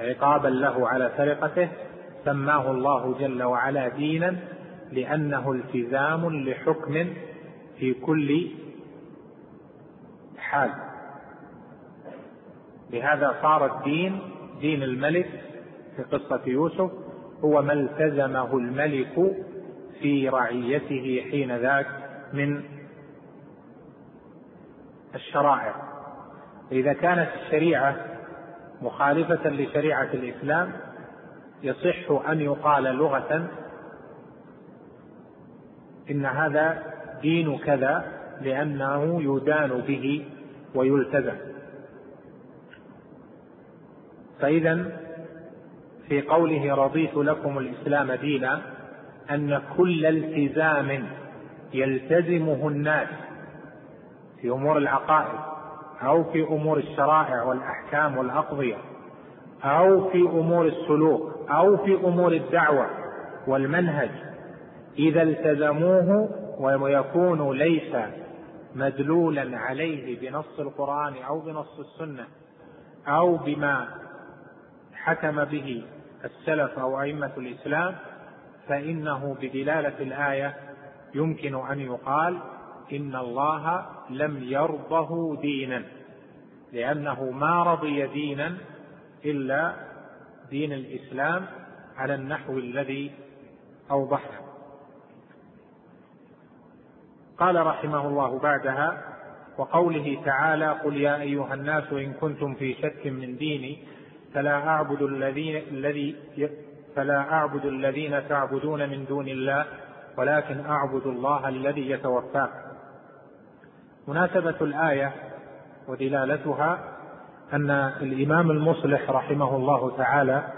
عقابا له على سرقته سماه الله جل وعلا دينا لأنه التزام لحكم في كل حال. لهذا صار الدين دين الملك في قصة يوسف هو ما التزمه الملك في رعيته حين ذاك من الشرائع. إذا كانت الشريعة مخالفة لشريعة الإسلام يصح أن يقال لغة إن هذا دين كذا لأنه يدان به ويلتزم. فإذا في قوله رضيت لكم الإسلام دينا أن كل التزام يلتزمه الناس في أمور العقائد أو في أمور الشرائع والأحكام والأقضية أو في أمور السلوك أو في أمور الدعوة والمنهج. إذا التزموه ويكون ليس مدلولا عليه بنص القرآن أو بنص السنة أو بما حكم به السلف أو أئمة الإسلام فإنه بدلالة الآية يمكن أن يقال إن الله لم يرضه دينا لأنه ما رضي دينا إلا دين الإسلام على النحو الذي أوضحنا. قال رحمه الله بعدها وقوله تعالى قل يا أيها الناس إن كنتم في شك من ديني فلا أعبد الذين الذي فلا أعبد الذين تعبدون من دون الله ولكن أعبد الله الذي يتوفاكم. مناسبة الآية ودلالتها أن الإمام المصلح رحمه الله تعالى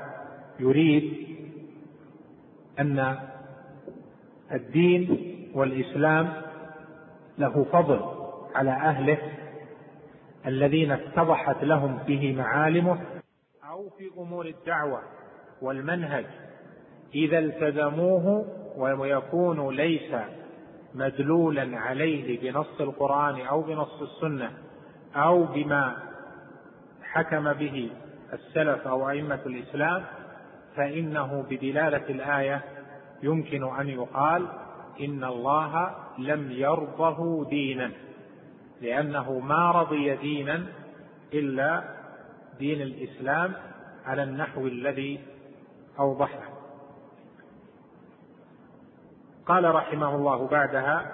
يريد أن الدين والإسلام له فضل على أهله الذين اتضحت لهم فيه معالمه أو في أمور الدعوة والمنهج إذا التزموه ويكون ليس مدلولا عليه بنص القرآن أو بنص السنة أو بما حكم به السلف أو أئمة الإسلام فإنه بدلالة الآية يمكن أن يقال إن الله لم يرضه دينا لأنه ما رضي دينا إلا دين الإسلام على النحو الذي أوضحنا قال رحمه الله بعدها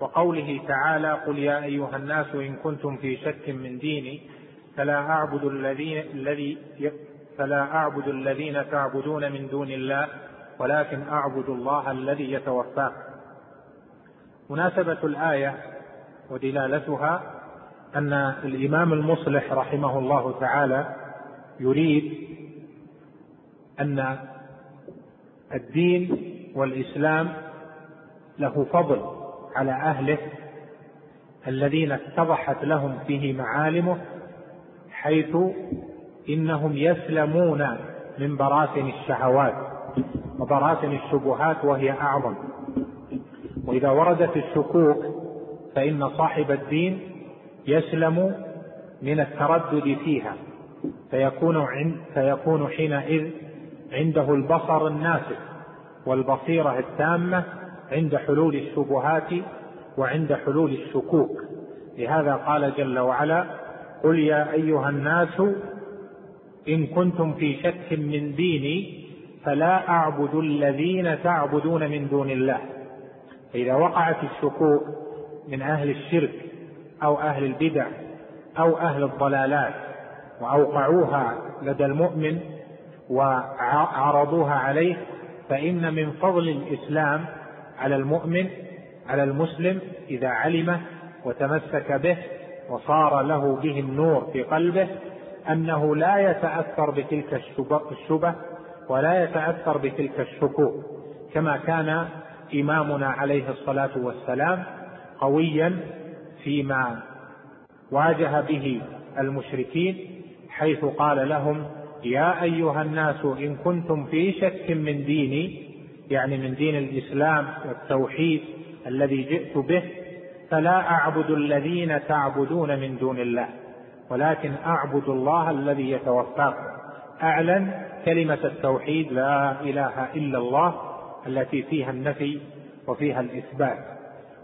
وقوله تعالى قل يا أيها الناس إن كنتم في شك من ديني فلا أعبد الذين الذي فلا أعبد الذين تعبدون من دون الله ولكن أعبد الله الذي يتوفاكم مناسبة الآية ودلالتها أن الإمام المصلح رحمه الله تعالى يريد أن الدين والإسلام له فضل على أهله الذين اتضحت لهم فيه معالمه حيث إنهم يسلمون من براثن الشهوات وبراثن الشبهات وهي أعظم. وإذا وردت الشكوك فإن صاحب الدين يسلم من التردد فيها فيكون عند فيكون حينئذ عنده البصر الناسف والبصيرة التامة عند حلول الشبهات وعند حلول الشكوك. لهذا قال جل وعلا قل يا أيها الناس إن كنتم في شك من ديني فلا أعبد الذين تعبدون من دون الله. فإذا وقعت الشكوك من أهل الشرك أو أهل البدع أو أهل الضلالات وأوقعوها لدى المؤمن وعرضوها عليه فإن من فضل الإسلام على المؤمن على المسلم إذا علمه وتمسك به وصار له به النور في قلبه أنه لا يتأثر بتلك الشبه ولا يتأثر بتلك الشكوك كما كان إمامنا عليه الصلاة والسلام قويا فيما واجه به المشركين حيث قال لهم يا أيها الناس إن كنتم في شك من ديني يعني من دين الإسلام والتوحيد الذي جئت به فلا أعبد الذين تعبدون من دون الله ولكن أعبد الله الذي يتوفاكم. أعلن كلمة التوحيد لا إله إلا الله التي فيها النفي وفيها الإثبات.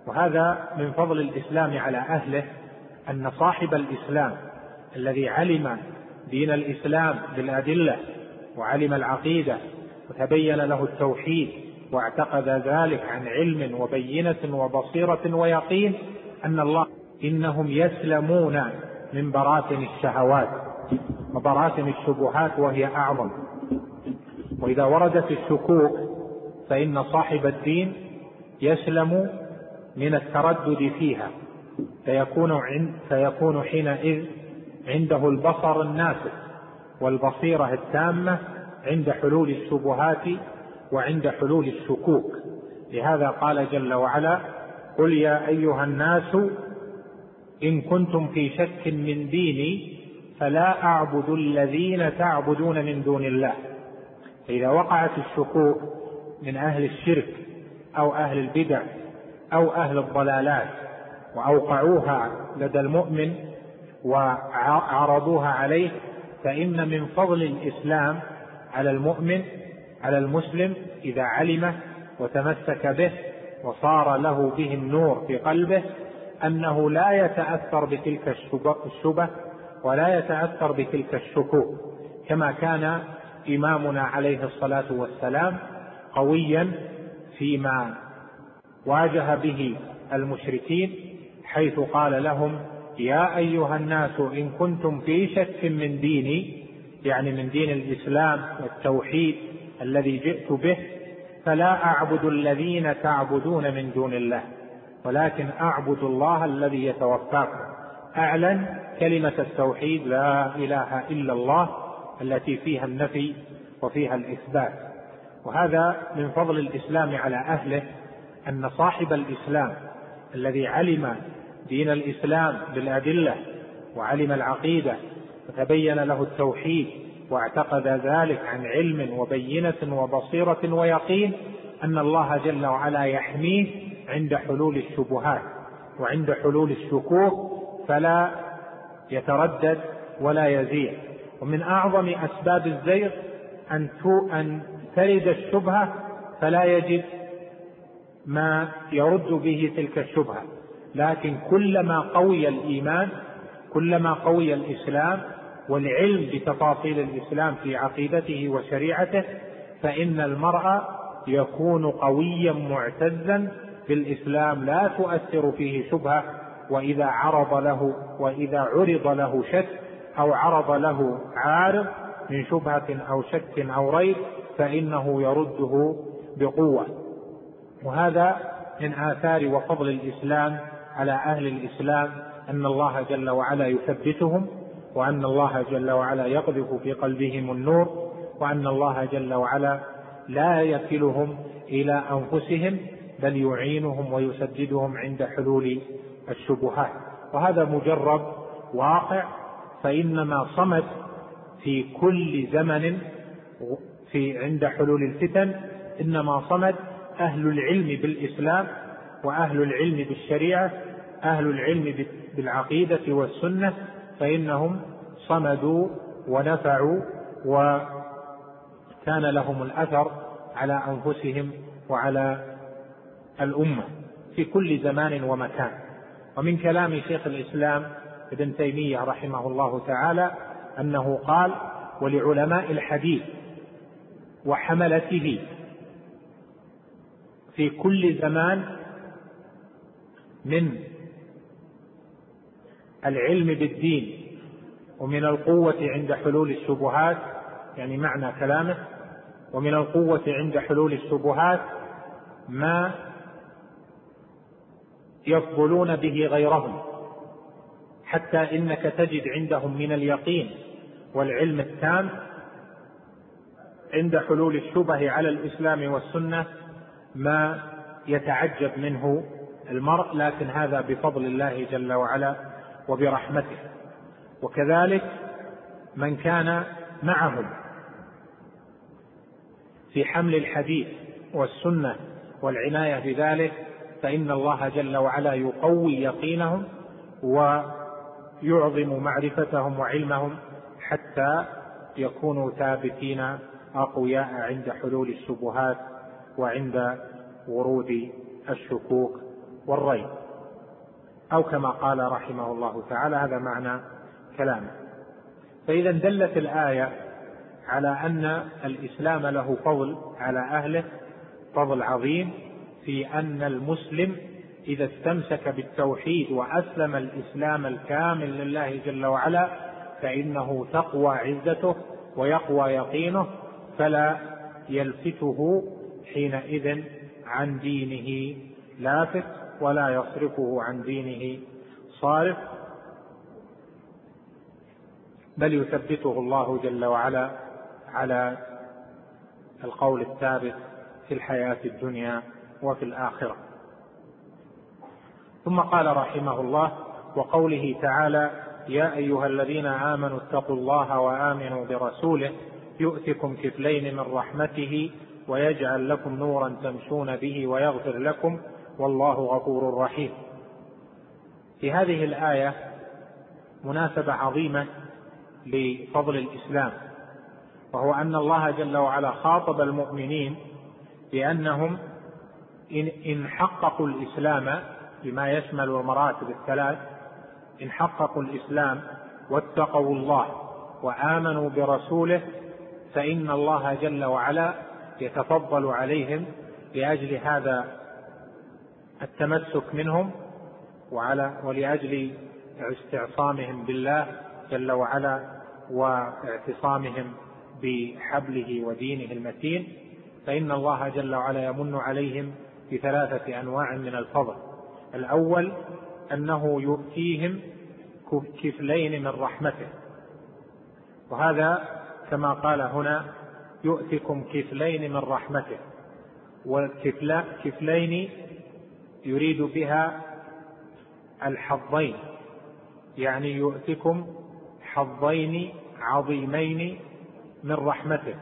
وهذا من فضل الإسلام على أهله أن صاحب الإسلام الذي علم دين الإسلام بالأدلة وعلم العقيدة وتبين له التوحيد واعتقد ذلك عن علم وبينة وبصيرة ويقين أن الله إنهم يسلمون من براثن الشهوات وبراثن الشبهات وهي أعظم. وإذا وردت الشكوك فإن صاحب الدين يسلم من التردد فيها فيكون, فيكون حينئذ عنده البصر النافذ والبصيرة التامة عند حلول الشبهات وعند حلول الشكوك. لهذا قال جل وعلا قل يا أيها الناس إن كنتم في شك من ديني فلا أعبد الذين تعبدون من دون الله. فإذا وقعت الشكوك من أهل الشرك أو أهل البدع أو أهل الضلالات وأوقعوها لدى المؤمن وعرضوها عليه فإن من فضل الإسلام على المؤمن على المسلم إذا علمه وتمسك به وصار له به النور في قلبه أنه لا يتأثر بتلك الشبه ولا يتأثر بتلك الشكوك كما كان إمامنا عليه الصلاة والسلام قويا فيما واجه به المشركين حيث قال لهم يا أيها الناس إن كنتم في شك من ديني يعني من دين الإسلام والتوحيد الذي جئت به فلا أعبد الذين تعبدون من دون الله ولكن أعبد الله الذي يتوفاكم. أعلن كلمة التوحيد لا إله إلا الله التي فيها النفي وفيها الإثبات. وهذا من فضل الإسلام على أهله أن صاحب الإسلام الذي علم دين الإسلام بالأدلة وعلم العقيدة وتبين له التوحيد واعتقد ذلك عن علم وبينة وبصيرة ويقين أن الله جل وعلا يحميه عند حلول الشبهات وعند حلول الشكوك فلا يتردد ولا يزيغ ومن أعظم أسباب الزيغ أن أن ترد الشبهة فلا يجد ما يرد به تلك الشبهة. لكن كلما قوي الإيمان كلما قوي الإسلام والعلم بتفاصيل الإسلام في عقيدته وشريعته فإن المرء يكون قويا معتزا بالإسلام لا تؤثر فيه شبهة وإذا عرض له وإذا عرض له شك أو عرض له عارض من شبهة أو شك أو ريب فإنه يرده بقوة. وهذا من آثار وفضل الإسلام على أهل الإسلام أن الله جل وعلا يثبتهم وأن الله جل وعلا يقذف في قلبهم النور وأن الله جل وعلا لا يكلهم إلى أنفسهم بل يعينهم ويسددهم عند حلول الشبهات. وهذا مجرب واقع فإنما صمد في كل زمن في عند حلول الفتن. إنما صمد أهل العلم بالإسلام وأهل العلم بالشريعة أهل العلم بالعقيدة والسنة فإنهم صمدوا ونفعوا وكان لهم الأثر على أنفسهم وعلى الأمة في كل زمان ومكان. ومن كلام شيخ الإسلام ابن تيمية رحمه الله تعالى أنه قال ولعلماء الحديث وحملته في كل زمان من العلم بالدين ومن القوة عند حلول الشبهات يعني معنى كلامه ومن القوة عند حلول الشبهات ما يفضلون به غيرهم حتى إنك تجد عندهم من اليقين والعلم التام عند حلول الشبه على الإسلام والسنة ما يتعجب منه المرء لكن هذا بفضل الله جل وعلا. وبرحمته. وكذلك من كان معهم في حمل الحديث والسنة والعناية بذلك فإن الله جل وعلا يقوي يقينهم ويعظم معرفتهم وعلمهم حتى يكونوا ثابتين أقوياء عند حلول الشبهات وعند ورود الشكوك والريب. أو كما قال رحمه الله تعالى هذا معنى كلامه. فإذا دلت الآية على أن الإسلام له فضل على أهله فضل عظيم في أن المسلم إذا استمسك بالتوحيد وأسلم الإسلام الكامل لله جل وعلا فإنه تقوى عزته ويقوى يقينه فلا يلفته حينئذ عن دينه لافت. ولا يصرفه عن دينه. صارف بل يثبته الله جل وعلا على القول الثابت في الحياة الدنيا وفي الآخرة. ثم قال رحمه الله وقوله تعالى يا أيها الذين آمنوا اتقوا الله وآمنوا برسوله يؤتكم كفلين من رحمته ويجعل لكم نورا تمشون به ويغفر لكم والله غفور رحيم. في هذه الآية مناسبة عظيمة لفضل الإسلام وهو أن الله جل وعلا خاطب المؤمنين بأنهم إن حققوا الإسلام بما يشمل المراتب الثلاث إن حققوا الإسلام واتقوا الله وآمنوا برسوله فإن الله جل وعلا يتفضل عليهم لأجل هذا التمسك منهم وعلى ولأجل استعصامهم بالله جل وعلا واعتصامهم بحبله ودينه المتين فإن الله جل وعلا يمن عليهم بثلاثة أنواع من الفضل. الأول أنه يؤتيهم كفلين من رحمته. وهذا كما قال هنا يؤتكم كفلين من رحمته. والكفلين يريد بها الحظين يعني يؤتكم حظين عظيمين من رحمته.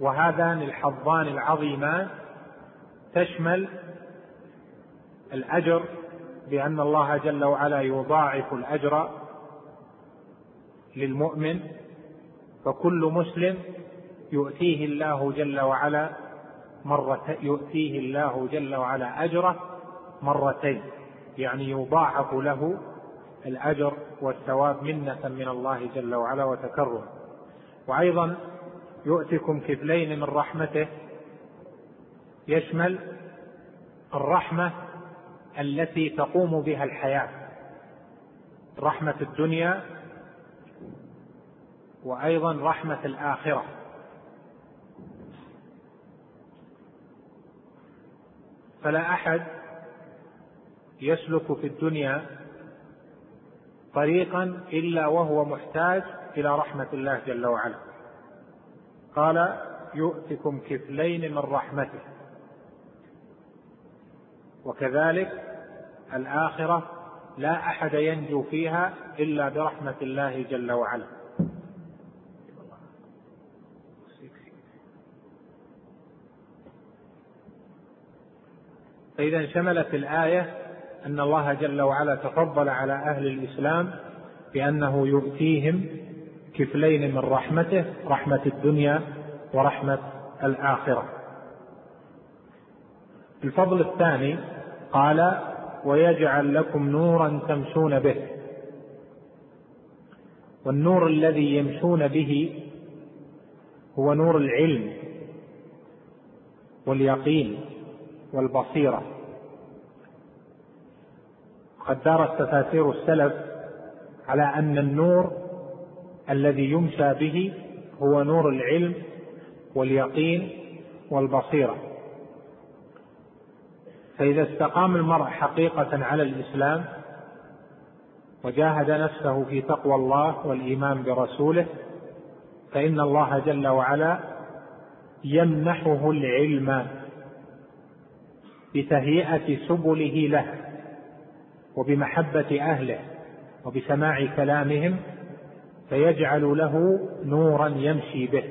وهذان الحظان العظيمان تشمل الأجر بأن الله جل وعلا يضاعف الأجر للمؤمن فكل مسلم يؤتيه الله جل وعلا مرة يؤتيه الله جل وعلا أجره مرتين يعني يضاعف له الأجر والثواب منة من الله جل وعلا وتكرم وأيضا يؤتكم كفلين من رحمته يشمل الرحمة التي تقوم بها الحياة رحمة الدنيا وأيضا رحمة الآخرة. فلا أحد يسلك في الدنيا طريقا إلا وهو محتاج إلى رحمة الله جل وعلا. قال يؤتكم كفلين من رحمته. وكذلك الآخرة لا أحد ينجو فيها إلا برحمة الله جل وعلا. فإذا شملت الآية أن الله جل وعلا تفضل على أهل الإسلام بأنه يؤتيهم كفلين من رحمته رحمة الدنيا ورحمة الآخرة. الفضل الثاني قال ويجعل لكم نورا تمشون به. والنور الذي يمشون به هو نور العلم واليقين والبصيرة. قد دارت تفاسير السلف على أن النور الذي يمشى به هو نور العلم واليقين والبصيرة. فإذا استقام المرء حقيقة على الإسلام وجاهد نفسه في تقوى الله والإيمان برسوله فإن الله جل وعلا يمنحه العلم بتهيئة سبله له. وبمحبة أهله وبسماع كلامهم فيجعل له نورا يمشي به.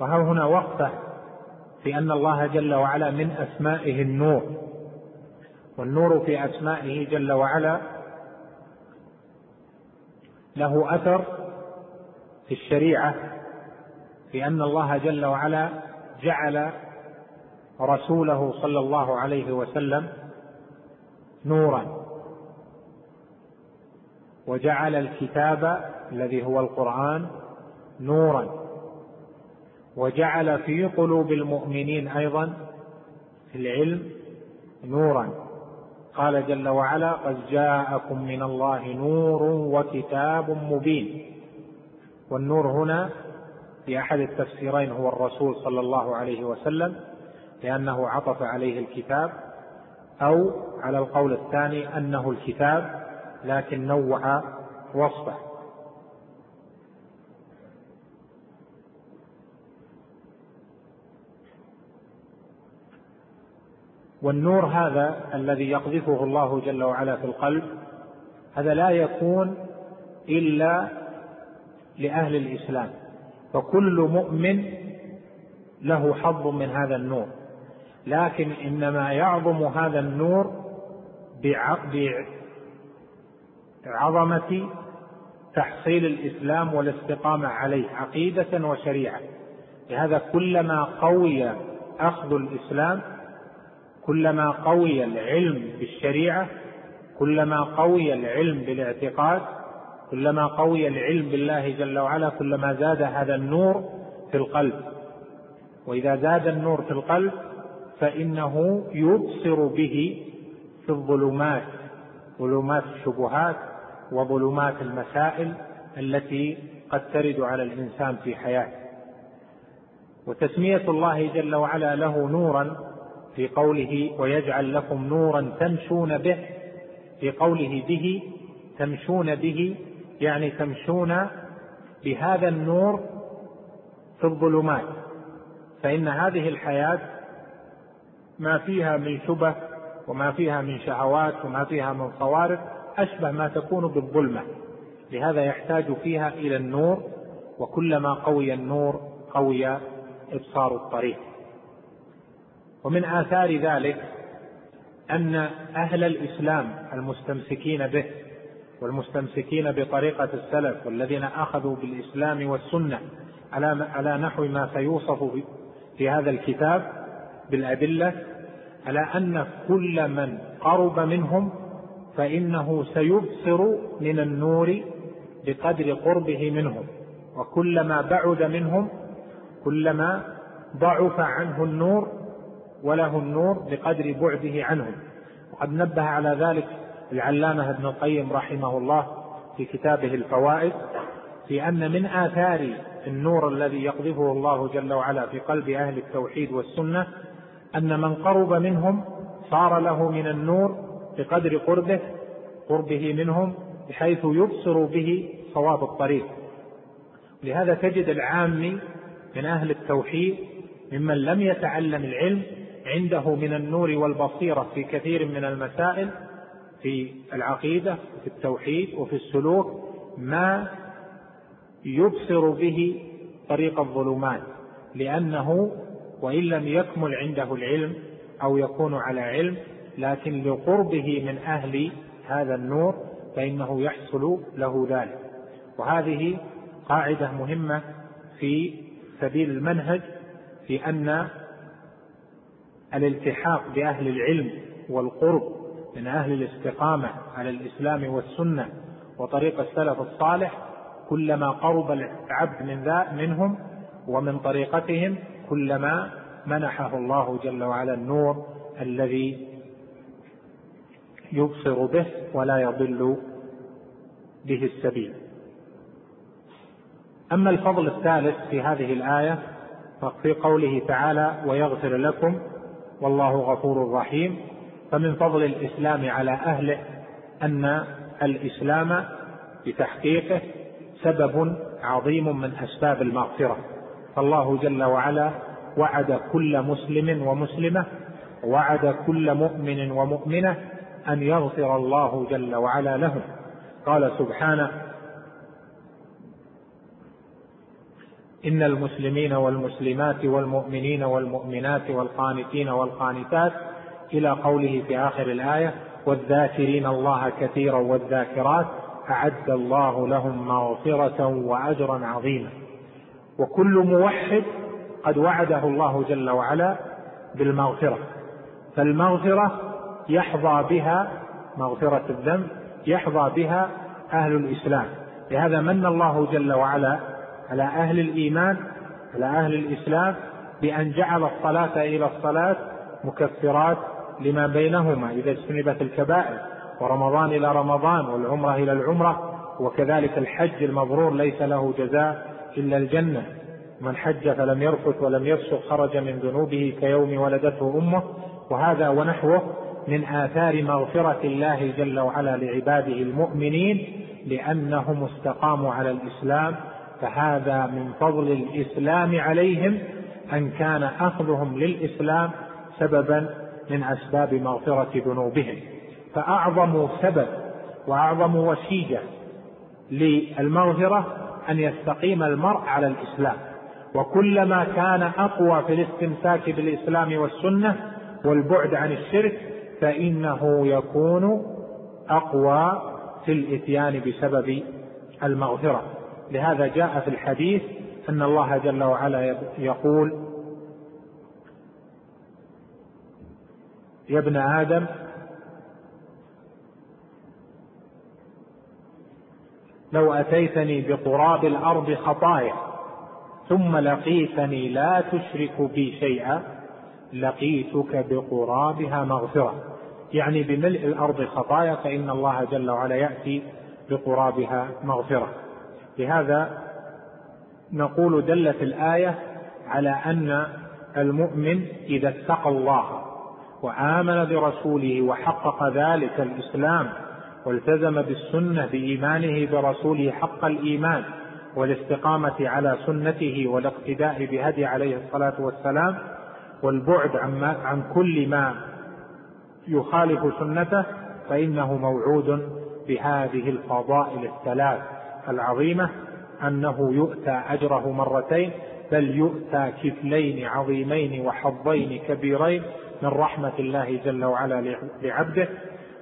وها هنا وقفة في أن الله جل وعلا من أسمائه النور؟ والنور في أسمائه جل وعلا له أثر في الشريعة في أن الله جل وعلا جعل رسوله صلى الله عليه وسلم نورا. وجعل الكتاب الذي هو القرآن نورا. وجعل في قلوب المؤمنين أيضا في العلم نورا. قال جل وعلا قد جاءكم من الله نور وكتاب مبين. والنور هنا في أحد التفسيرين هو الرسول صلى الله عليه وسلم لأنه عطف عليه الكتاب. أو على القول الثاني أنه الكتاب لكن نوع وصفه. والنور هذا الذي يقذفه الله جل وعلا في القلب هذا لا يكون إلا لأهل الإسلام فكل مؤمن له حظ من هذا النور. لكن إنما يعظم هذا النور بعظمة تحصيل الإسلام والاستقامة عليه عقيدة وشريعة. لهذا كلما قوي أخذ الإسلام كلما قوي العلم بالشريعة كلما قوي العلم بالاعتقاد كلما قوي العلم بالله جل وعلا كلما زاد هذا النور في القلب. وإذا زاد النور في القلب فإنه يبصر به في الظلمات ظلمات الشبهات وظلمات المسائل التي قد ترد على الإنسان في حياته. وتسمية الله جل وعلا له نورا في قوله ويجعل لكم نورا تمشون به في قوله به تمشون به يعني تمشون بهذا النور في الظلمات. فإن هذه الحياة ما فيها من شبه وما فيها من شهوات وما فيها من صوارف أشبه ما تكون بالظلمة. لهذا يحتاج فيها إلى النور وكلما قوي النور قوي إبصار الطريق. ومن آثار ذلك أن أهل الإسلام المستمسكين به والمستمسكين بطريقة السلف والذين أخذوا بالإسلام والسنة على على نحو ما سيوصف في هذا الكتاب بالأدلة على أن كل من قرب منهم فإنه سيبصر من النور بقدر قربه منهم. وكلما بعد منهم كلما ضعف عنه النور وله النور بقدر بعده عنهم. وقد نبه على ذلك العلامة ابن القيم رحمه الله في كتابه الفوائد في أن من آثار النور الذي يقذفه الله جل وعلا في قلب أهل التوحيد والسنة أن من قرب منهم صار له من النور بقدر قربه قربه منهم بحيث يبصر به صواب الطريق. لهذا تجد العامي من أهل التوحيد ممن لم يتعلم العلم عنده من النور والبصيرة في كثير من المسائل في العقيدة وفي التوحيد وفي السلوك ما يبصر به طريق الظلمات لأنه وإن لم يكمل عنده العلم أو يكون على علم لكن لقربه من أهل هذا النور فإنه يحصل له ذلك. وهذه قاعدة مهمة في سبيل المنهج في أن الالتحاق بأهل العلم والقرب من أهل الاستقامة على الإسلام والسنة وطريق السلف الصالح كلما قرب العبد من ذا منهم ومن طريقتهم كلما منحه الله جل وعلا النور الذي يبصر به ولا يضل به السبيل. أما الفضل الثالث في هذه الآية ففي قوله تعالى ويغفر لكم والله غفور رحيم فمن فضل الإسلام على أهله أن الإسلام بتحقيقه سبب عظيم من أسباب المغفرة. فالله جل وعلا وعد كل مسلم ومسلمة وعد كل مؤمن ومؤمنة أن يغفر الله جل وعلا لهم. قال سبحانه إن المسلمين والمسلمات والمؤمنين والمؤمنات والقانتين والقانتات إلى قوله في آخر الآية والذاكرين الله كثيرا والذاكرات أعد الله لهم مغفرة وأجرا عظيما. وكل موحد قد وعده الله جل وعلا بالمغفرة. فالمغفرة يحظى بها مغفرة الذنب يحظى بها أهل الإسلام. لهذا من الله جل وعلا على أهل الإيمان على أهل الإسلام بأن جعل الصلاة إلى الصلاة مكفرات لما بينهما إذا اجتنبت الكبائر ورمضان إلى رمضان والعمرة إلى العمرة وكذلك الحج المبرور ليس له جزاء إلا الجنة. من حج فلم يرفث ولم يفسق خرج من ذنوبه كيوم ولدته أمه. وهذا ونحوه من آثار مغفرة الله جل وعلا لعباده المؤمنين لأنهم استقاموا على الإسلام. فهذا من فضل الإسلام عليهم أن كان أخذهم للإسلام سببا من أسباب مغفرة ذنوبهم. فأعظم سبب وأعظم وسيلة للمغفرة أن يستقيم المرء على الإسلام. وكلما كان أقوى في الاستمساك بالإسلام والسنة والبعد عن الشرك فإنه يكون أقوى في الإتيان بسبب المغفرة. لهذا جاء في الحديث أن الله جل وعلا يقول يا ابن آدم لو أتيتني بقراب الأرض خطايا ثم لقيتني لا تشرك بي شيئا لقيتك بقرابها مغفرة. يعني بملء الأرض خطايا فإن الله جل وعلا يأتي بقرابها مغفرة. لهذا نقول دلت الآية على أن المؤمن إذا اتقى الله وآمن برسوله وحقق ذلك الإسلام والتزم بالسنة بإيمانه برسوله حق الإيمان والاستقامة على سنته والاقتداء بهدي عليه الصلاة والسلام والبعد عن, كل ما يخالف سنته فإنه موعود بهذه الفضائل الثلاث العظيمة أنه يؤتى أجره مرتين بل يؤتى كفلين عظيمين وحظين كبيرين من رحمة الله جل وعلا لعبده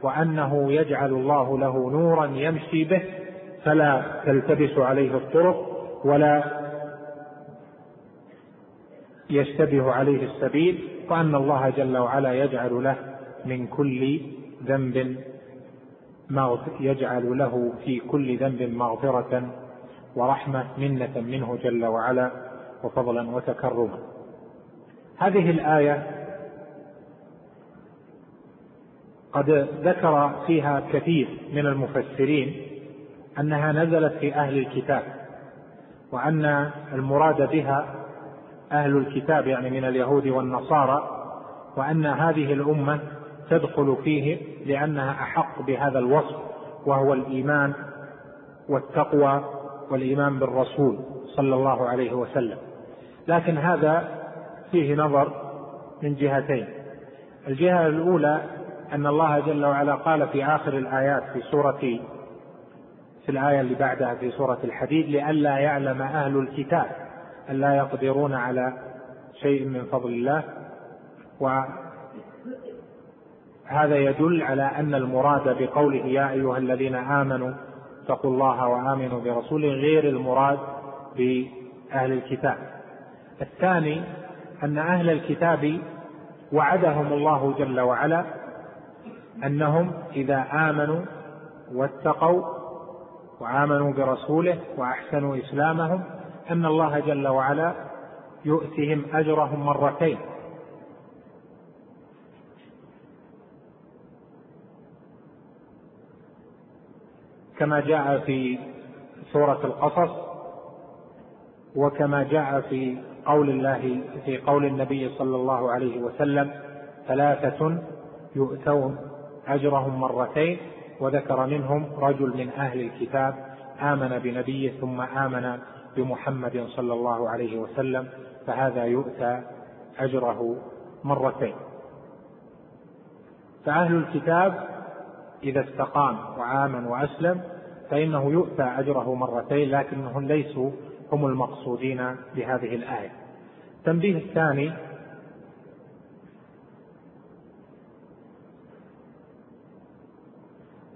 وأنه يجعل الله له نورا يمشي به فلا تلتبس عليه الطرق ولا يشتبه عليه السبيل وأن الله جل وعلا يجعل له من كل ذنب يجعل له في كل ذنب مغفرة ورحمة منة منه جل وعلا وفضلا وتكرما. هذه الآية قد ذكر فيها كثير من المفسرين أنها نزلت في أهل الكتاب وأن المراد بها أهل الكتاب يعني من اليهود والنصارى وأن هذه الأمة تدخل فيه لأنها أحق بهذا الوصف وهو الإيمان والتقوى والإيمان بالرسول صلى الله عليه وسلم. لكن هذا فيه نظر من جهتين. الجهة الأولى أن الله جل وعلا قال في آخر الآيات في سورة في الآية اللي بعدها في سورة الحديد لئلا يعلم أهل الكتاب ألا يقدرون على شيء من فضل الله. وهذا يدل على أن المراد بقوله يا أيها الذين آمنوا اتقوا الله وآمنوا برسوله غير المراد بأهل الكتاب. الثاني أن أهل الكتاب وعدهم الله جل وعلا أنهم إذا آمنوا واتقوا وآمنوا برسوله وأحسنوا إسلامهم أن الله جل وعلا يؤتهم أجرهم مرتين. كما جاء في سورة القصص وكما جاء في قول الله في قول النبي صلى الله عليه وسلم ثلاثة يؤتون أجرهم مرتين وذكر منهم رجل من أهل الكتاب آمن بنبيه ثم آمن بمحمد صلى الله عليه وسلم فهذا يؤتى أجره مرتين. فأهل الكتاب إذا استقام وآمن وأسلم فإنه يؤتى أجره مرتين لكنهم ليسوا هم المقصودين بهذه الآية. التنبيه الثاني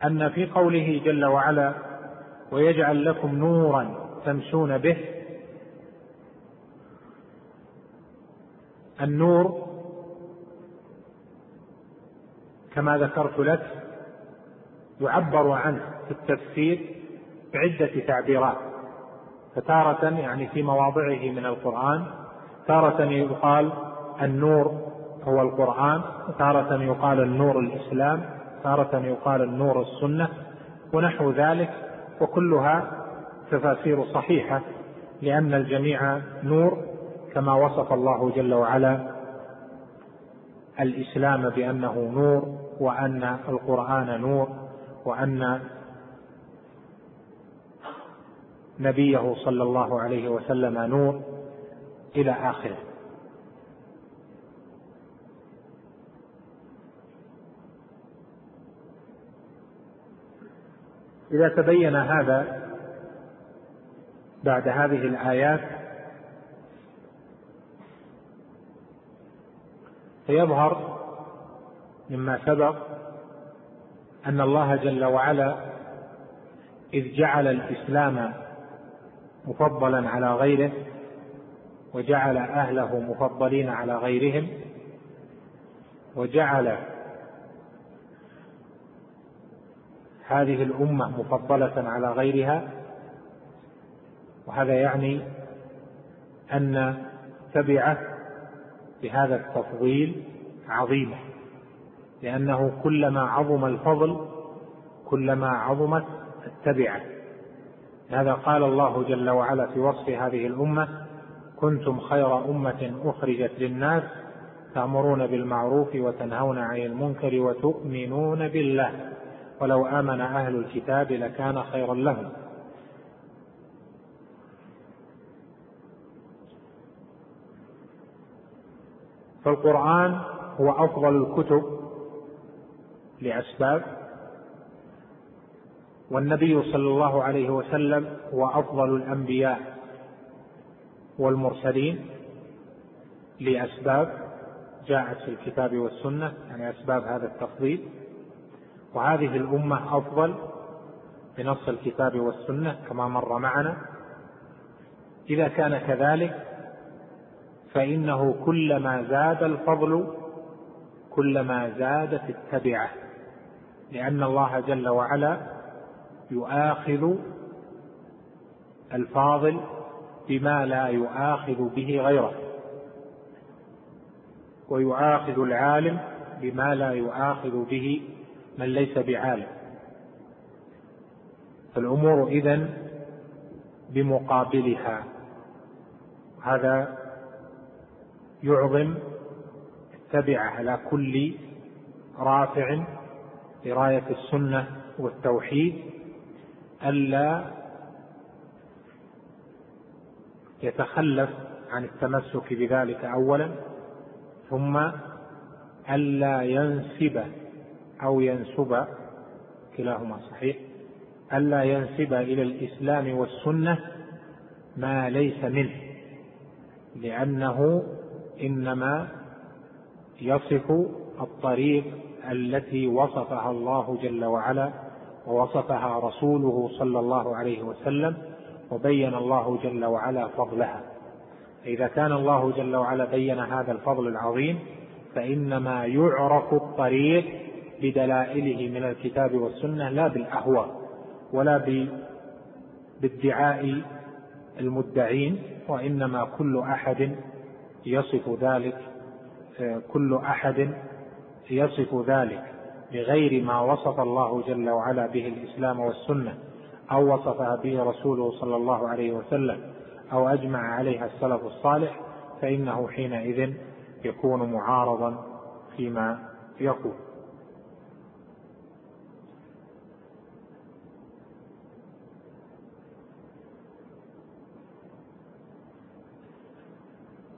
أن في قوله جل وعلا ويجعل لكم نورا تمشون به. النور كما ذكرت لك يعبر عنه في التفسير بعدة تعبيرات. فتارة يعني في مواضعه من القرآن تارة يقال النور هو القرآن وتارة يقال النور الإسلام. تارة يقال النور السنة ونحو ذلك وكلها تفاسير صحيحة لأن الجميع نور كما وصف الله جل وعلا الإسلام بأنه نور وأن القرآن نور وأن نبيه صلى الله عليه وسلم نور إلى آخره. إذا تبين هذا بعد هذه الآيات فيظهر مما سبق أن الله جل وعلا إذ جعل الإسلام مفضلا على غيره وجعل أهله مفضلين على غيرهم وجعل هذه الأمة مفضلة على غيرها وهذا يعني أن تبعه بهذا التفضيل عظيمة لأنه كلما عظم الفضل كلما عظمت التبعة. هذا قال الله جل وعلا في وصف هذه الأمة كنتم خير أمة أخرجت للناس تأمرون بالمعروف وتنهون عن المنكر وتؤمنون بالله. ولو آمن أهل الكتاب لكان خيرا لهم. فالقرآن هو أفضل الكتب لأسباب والنبي صلى الله عليه وسلم هو أفضل الأنبياء والمرسلين لأسباب جاءت في الكتاب والسنة يعني أسباب هذا التفضيل. وهذه الأمة أفضل بنص الكتاب والسنة كما مر معنا. إذا كان كذلك فإنه كلما زاد الفضل كلما زادت التبعة لأن الله جل وعلا يؤاخذ الفاضل بما لا يؤاخذ به غيره ويؤاخذ العالم بما لا يؤاخذ به من ليس بعالم. فالأمور إذن بمقابلها. هذا يعظم التبعة على كل رافع لراية السنة والتوحيد ألا يتخلف عن التمسك بذلك أولا ثم ألا ينسب أو ينسب كلاهما صحيح ألا ينسب إلى الإسلام والسنة ما ليس منه لأنه إنما يصف الطريق التي وصفها الله جل وعلا ووصفها رسوله صلى الله عليه وسلم وبين الله جل وعلا فضلها. إذا كان الله جل وعلا بين هذا الفضل العظيم فإنما يعرف الطريق بدلائله من الكتاب والسنة لا بالأهواء ولا بادعاء المدعين وإنما كل أحد يصف ذلك كل أحد يصف ذلك بغير ما وصف الله جل وعلا به الإسلام والسنة أو وصفها به رسوله صلى الله عليه وسلم أو أجمع عليها السلف الصالح فإنه حينئذ يكون معارضا فيما يقول.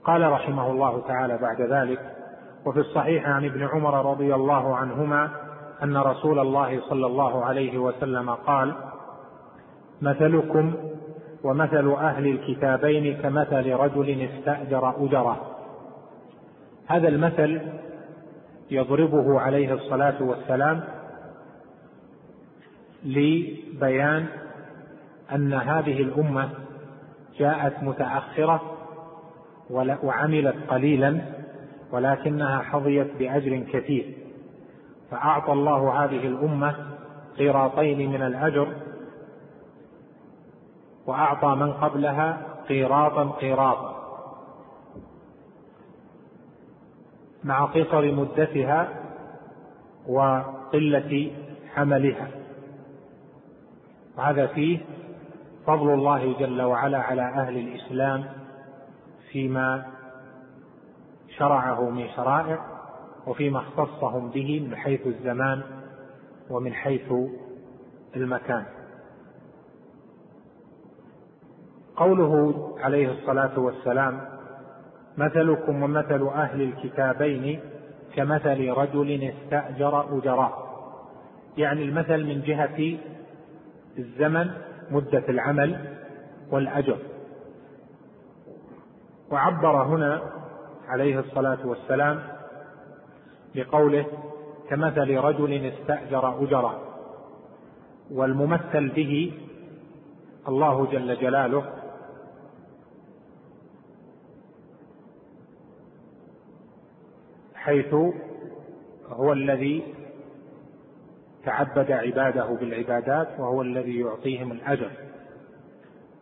قال رحمه الله تعالى بعد ذلك وفي الصحيح عن ابن عمر رضي الله عنهما أن رسول الله صلى الله عليه وسلم قال مثلكم ومثل أهل الكتابين كمثل رجل استأجر أجره. هذا المثل يضربه عليه الصلاة والسلام لبيان أن هذه الأمة جاءت متأخرة وعملت قليلا ولكنها حظيت بأجر كثير. فأعطى الله هذه الأمة قيراطين من الأجر وأعطى من قبلها قيراطا قيراطا. مع قصر مدتها وقلة حملها. وهذا فيه فضل الله جل وعلا على أهل الإسلام فيما شرعه من شرائع وفيما اختصهم به من حيث الزمان ومن حيث المكان. قوله عليه الصلاة والسلام مثلكم ومثل أهل الكتابين كمثل رجل استأجر اجراء يعني المثل من جهة الزمن مدة العمل والأجر. وعبر هنا عليه الصلاة والسلام بقوله كمثل رجل استأجر أجرا والممثل به الله جل جلاله. حيث هو الذي تعبد عباده بالعبادات وهو الذي يعطيهم الأجر.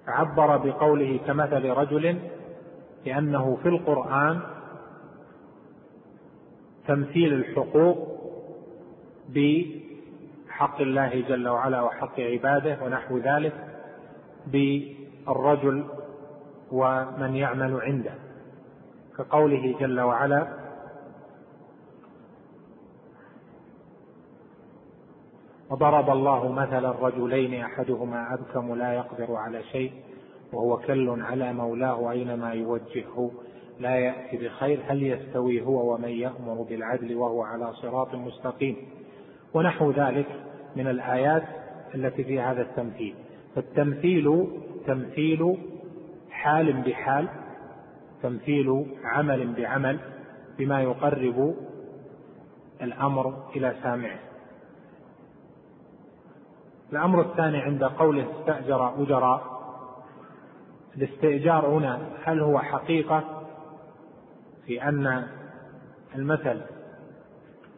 عبر بقوله كمثل رجل لأنه في القرآن تمثيل الحقوق بحق الله جل وعلا وحق عباده ونحو ذلك بالرجل ومن يعمل عنده. كقوله جل وعلا وضرب الله مثلا رجلين أحدهما أبكم لا يقدر على شيء وهو كل على مولاه أينما يوجهه. لا يأتي بخير هل يستوي هو ومن يأمر بالعدل وهو على صراط مستقيم؟ ونحو ذلك من الآيات التي في هذا التمثيل. فالتمثيل تمثيل حال بحال تمثيل عمل بعمل بما يقرب الأمر إلى سامعه. الأمر الثاني عند قوله استأجر أجراء الاستئجار هنا هل هو حقيقة؟ في أن المثل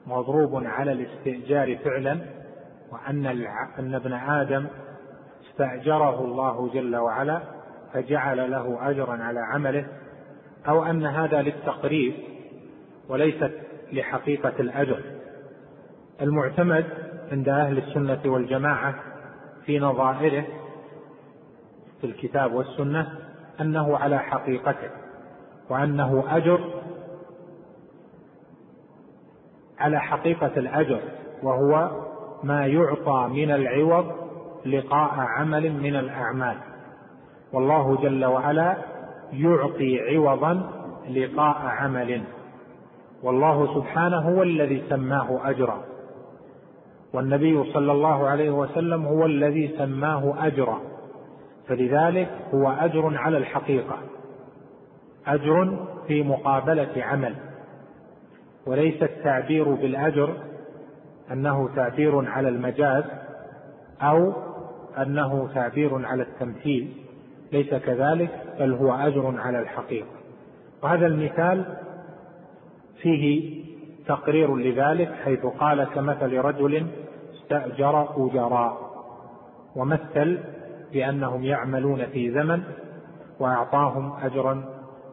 مضروب على الاستئجار فعلا وأن أن ابن آدم استأجره الله جل وعلا فجعل له أجرا على عمله أو أن هذا للتقريب وليست لحقيقة الأجر. المعتمد عند أهل السنة والجماعة في نظائره في الكتاب والسنة أنه على حقيقته وأنه أجر على حقيقة الأجر وهو ما يعطى من العوض لقاء عمل من الأعمال. والله جل وعلا يعطي عوضا لقاء عمل. والله سبحانه هو الذي سماه أجرا. والنبي صلى الله عليه وسلم هو الذي سماه اجرا. فلذلك هو أجر على الحقيقة أجر في مقابلة عمل وليس التعبير بالأجر أنه تعبير على المجاز أو أنه تعبير على التمثيل ليس كذلك بل هو أجر على الحقيقة. وهذا المثال فيه تقرير لذلك حيث قال كمثل رجل استأجر أجراء ومثل بأنهم يعملون في زمن وأعطاهم أجرا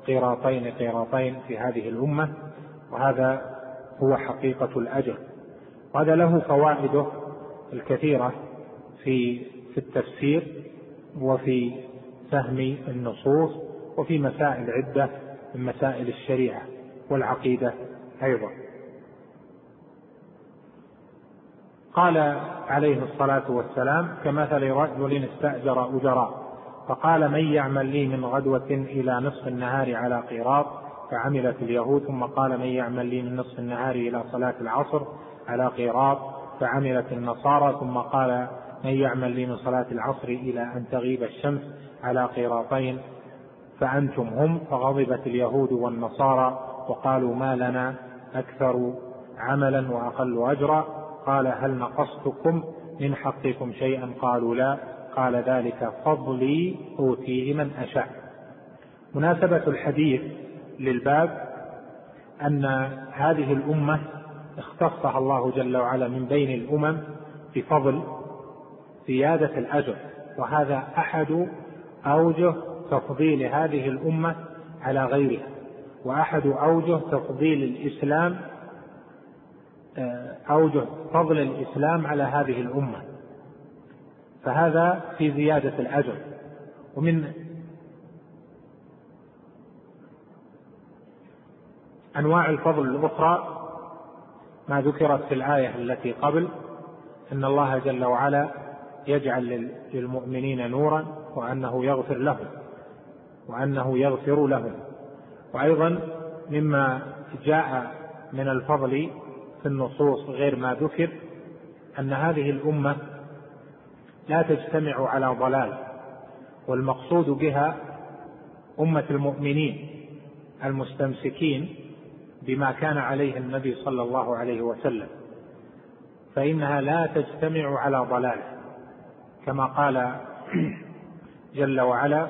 قيراطين قيراطين في هذه الأمة وهذا هو حقيقة الأجر. وهذا له فوائده الكثيرة في في التفسير وفي فهم النصوص وفي مسائل عدة من مسائل الشريعة والعقيدة أيضا. قال عليه الصلاة والسلام كمثل رجل استأجر أجراء فقال من يعمل لي من غدوة إلى نصف النهار على قيراط؟ فعملت اليهود ثم قال من يعمل لي من نصف النهار إلى صلاة العصر على قيراط؟ فعملت النصارى ثم قال من يعمل لي من صلاة العصر إلى أن تغيب الشمس على قيراطين؟ فأنتم هم فغضبت اليهود والنصارى وقالوا ما لنا أكثر عملا وأقل أجرا؟ قال هل نقصتكم من حقكم شيئا؟ قالوا لا. قال ذلك فضلي أوتيه من أشاء. مناسبة الحديث للباب أن هذه الأمة اختصها الله جل وعلا من بين الأمم بفضل زيادة الأجر وهذا أحد أوجه تفضيل هذه الأمة على غيرها وأحد أوجه تفضيل الإسلام أوجه فضل الإسلام على هذه الأمة. فهذا في زيادة الأجر. ومن أنواع الفضل الأخرى ما ذكرت في الآية التي قبل أن الله جل وعلا يجعل للمؤمنين نورا وأنه يغفر لهم وأنه يغفر لهم. وأيضا مما جاء من الفضل في النصوص غير ما ذكر أن هذه الأمة لا تجتمع على ضلال والمقصود بها أمة المؤمنين المستمسكين بما كان عليه النبي صلى الله عليه وسلم فإنها لا تجتمع على ضلال. كما قال [CLEARS THROAT] جل وعلا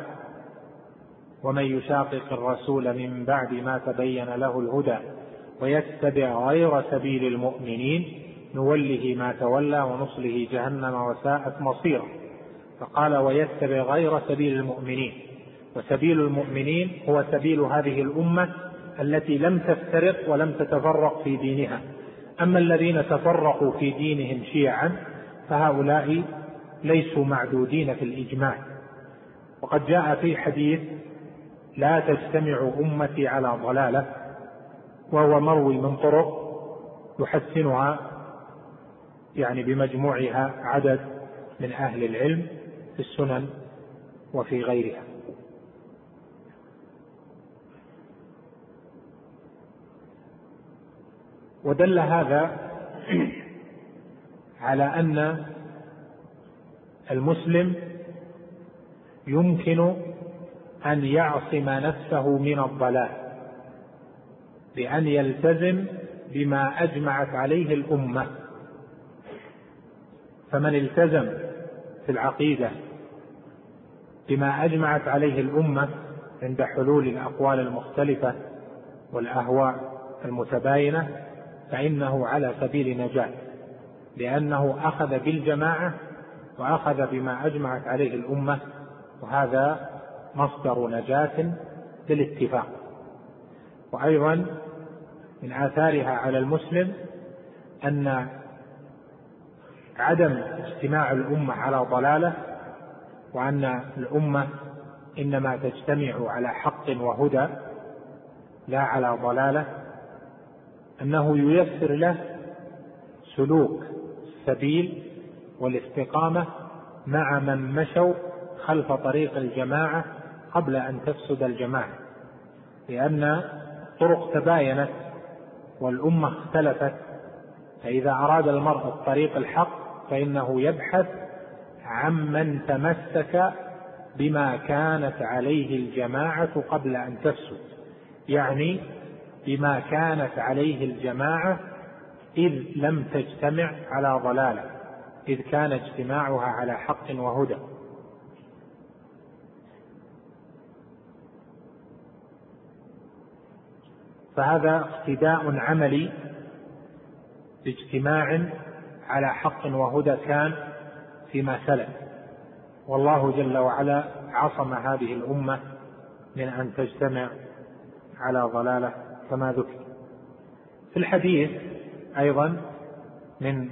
ومن يشاقق الرسول من بعد ما تبين له الهدى ويتبع غير سبيل المؤمنين نوله ما تولى ونصله جهنم وساءت مصيرا فقال ويتبع غير سبيل المؤمنين. وسبيل المؤمنين هو سبيل هذه الأمة التي لم تفترق ولم تتفرق في دينها. أما الذين تفرقوا في دينهم شيعا فهؤلاء ليسوا معدودين في الإجماع. وقد جاء في حديث لا تجتمع أمتي على ضلالة وهو مروي من طرق يحسنها يعني بمجموعها عدد من أهل العلم في السنن وفي غيرها. ودل هذا على أن المسلم يمكن أن يعصم نفسه من الضلال. بأن يلتزم بما أجمعت عليه الأمة. فمن التزم في العقيدة بما أجمعت عليه الأمة عند حلول الأقوال المختلفة والأهواء المتباينة فإنه على سبيل نجاة لأنه أخذ بالجماعة وأخذ بما أجمعت عليه الأمة وهذا مصدر نجاة بالاتفاق وأيضا من آثارها على المسلم أن عدم اجتماع الأمة على ضلالة وأن الأمة إنما تجتمع على حق وهدى لا على ضلالة أنه ييسر له سلوك السبيل والاستقامة مع من مشوا خلف طريق الجماعة قبل أن تفسد الجماعة لأن الطرق تباينت والأمة اختلفت فإذا أراد المرء الطريق الحق فإنه يبحث عمن تمسك بما كانت عليه الجماعة قبل أن تفسد يعني بما كانت عليه الجماعة إذ لم تجتمع على ضلالة إذ كان اجتماعها على حق وهدى. فهذا اقتداء عملي باجتماع على حق وهدى كان فيما سلف. والله جل وعلا عصم هذه الأمة من أن تجتمع على ضلالة كما ذكر. في الحديث أيضا من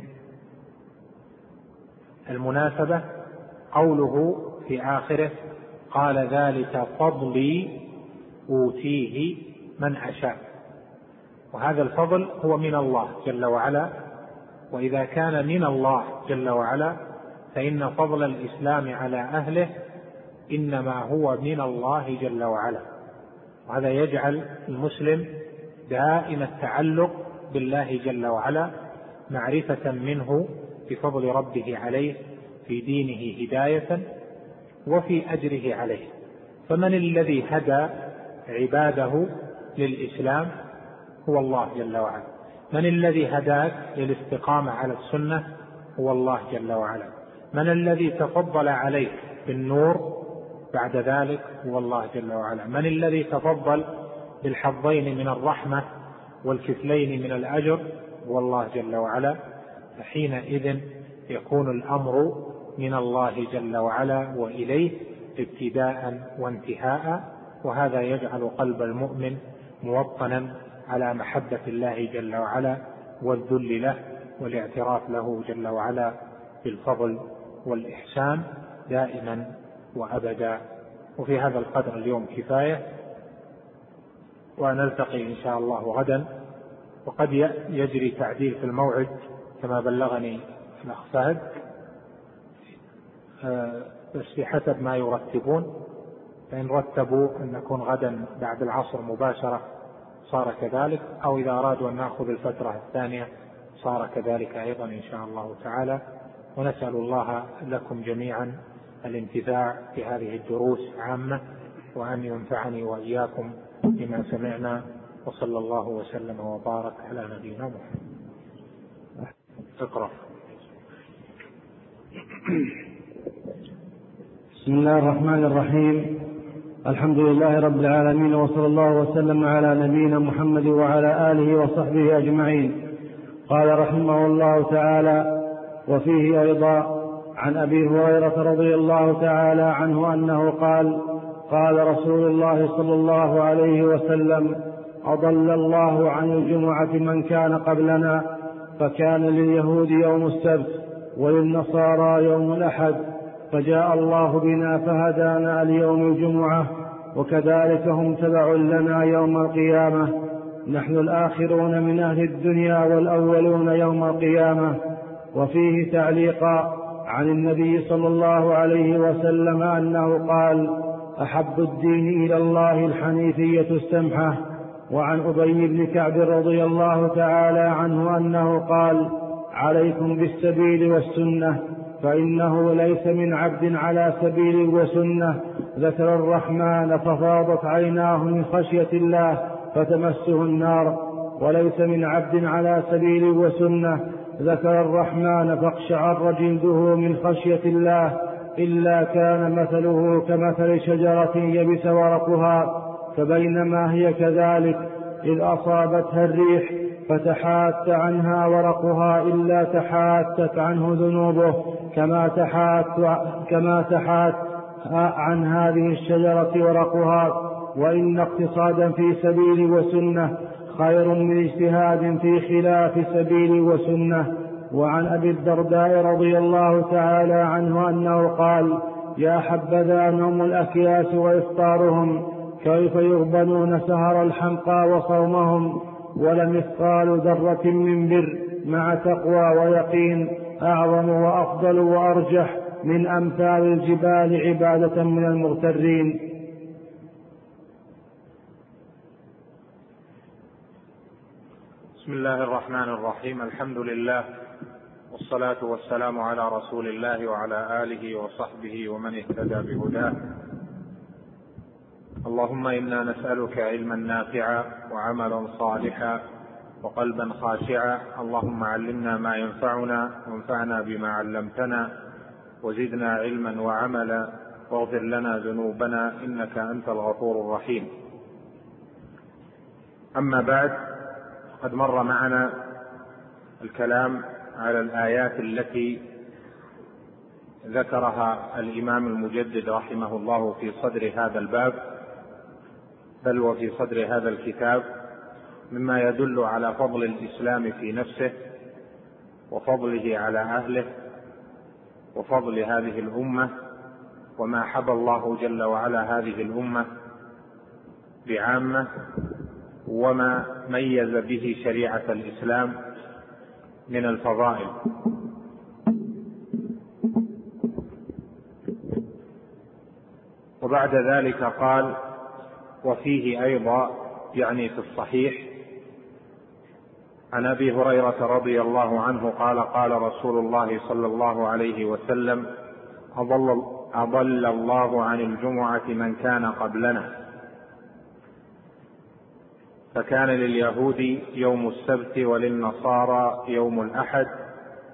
المناسبة قوله في آخره قال ذلك فضلي أوتيه من أشاء. وهذا الفضل هو من الله جل وعلا. وإذا كان من الله جل وعلا فإن فضل الإسلام على أهله إنما هو من الله جل وعلا. وهذا يجعل المسلم دائم التعلق بالله جل وعلا معرفة منه بفضل ربه عليه في دينه هداية وفي أجره عليه. فمن الذي هدى عباده للإسلام؟ هو الله جل وعلا. من الذي هداك للاستقامة على السنة؟ هو الله جل وعلا. من الذي تفضل عليك بالنور؟ بعد ذلك هو الله جل وعلا. من الذي تفضل بالحظين من الرحمة والكفلين من الأجر؟ هو الله جل وعلا. فحينئذ يكون الأمر من الله جل وعلا وإليه ابتداء وانتهاء وهذا يجعل قلب المؤمن موطنا على محبة الله جل وعلا والذل له والاعتراف له جل وعلا بالفضل والإحسان دائما وأبدا. وفي هذا القدر اليوم كفاية ونلتقي إن شاء الله غدا. وقد يجري تعديل في الموعد كما بلغني الأخ فهد آه، بس بحسب ما يرتبون. فإن رتبوا أن نكون غدا بعد العصر مباشرة. صار كذلك أو إذا أرادوا أن نأخذ الفترة الثانية صار كذلك أيضا إن شاء الله تعالى. ونسأل الله لكم جميعا الانتفاع بهذه الدروس عامة وأن ينفعني وإياكم بما سمعنا وصلى الله وسلم وبارك على نبينا محمد. اقرأ. بسم الله الرحمن الرحيم. الحمد لله رب العالمين وصلى الله وسلم على نبينا محمد وعلى آله وصحبه أجمعين. قال رحمه الله تعالى وفيه أيضا عن أبي هريرة رضي الله تعالى عنه أنه قال قال رسول الله صلى الله عليه وسلم أضل الله عن الجمعة من كان قبلنا فكان لليهود يوم السبت وللنصارى يوم الأحد فجاء الله بنا فهدانا ليوم الجمعة وكذلك هم تبع لنا يوم القيامة. نحن الآخرون من أهل الدنيا والأولون يوم القيامة. وفيه تعليقا عن النبي صلى الله عليه وسلم أنه قال أحب الدين إلى الله الحنيفية السمحة. وعن أبي بن كعب رضي الله تعالى عنه أنه قال عليكم بالسبيل والسنة. فإنه ليس من عبد على سبيل وسنة. ذكر الرحمن ففاضت عيناه من خشية الله فتمسه النار. وليس من عبد على سبيل وسنة. ذكر الرحمن فاقشعر جلده من خشية الله. إلا كان مثله كمثل شجرة يبس ورقها. فبينما هي كذلك إذ أصابتها الريح فتحات عنها ورقها إلا تحاتت عنه ذنوبه كما تحات كما تحات عن هذه الشجرة ورقها. وإن اقتصادا في سبيل وسنة خير من اجتهاد في خلاف سبيل وسنة. وعن أبي الدرداء رضي الله تعالى عنه أنه قال يا حبذا نوم الأكياس وإفطارهم كيف يغبنون سهر الحمقى وصومهم؟ ولمثقال ذرة من بر مع تقوى ويقين أعظم وأفضل وأرجح من أمثال الجبال عبادة من المغترين. بسم الله الرحمن الرحيم. الحمد لله والصلاة والسلام على رسول الله وعلى آله وصحبه ومن اهتدى بهداه. اللهم إنا نسألك علما نافعا وعملا صالحا وقلبا خاشعا. اللهم علمنا ما ينفعنا وانفعنا بما علمتنا وزدنا علما وعملا. واغفر لنا ذنوبنا إنك أنت الغفور الرحيم. أما بعد قد مر معنا الكلام على الآيات التي ذكرها الإمام المجدد رحمه الله في صدر هذا الباب. بل وفي صدر هذا الكتاب مما يدل على فضل الإسلام في نفسه وفضله على أهله وفضل هذه الأمة وما حبى الله جل وعلا هذه الأمة بعامة وما ميز به شريعة الإسلام من الفضائل. وبعد ذلك قال وفيه أيضا يعني في الصحيح عن أبي هريرة رضي الله عنه قال قال رسول الله صلى الله عليه وسلم أضل, أضل الله عن الجمعة من كان قبلنا. فكان لليهود يوم السبت وللنصارى يوم الأحد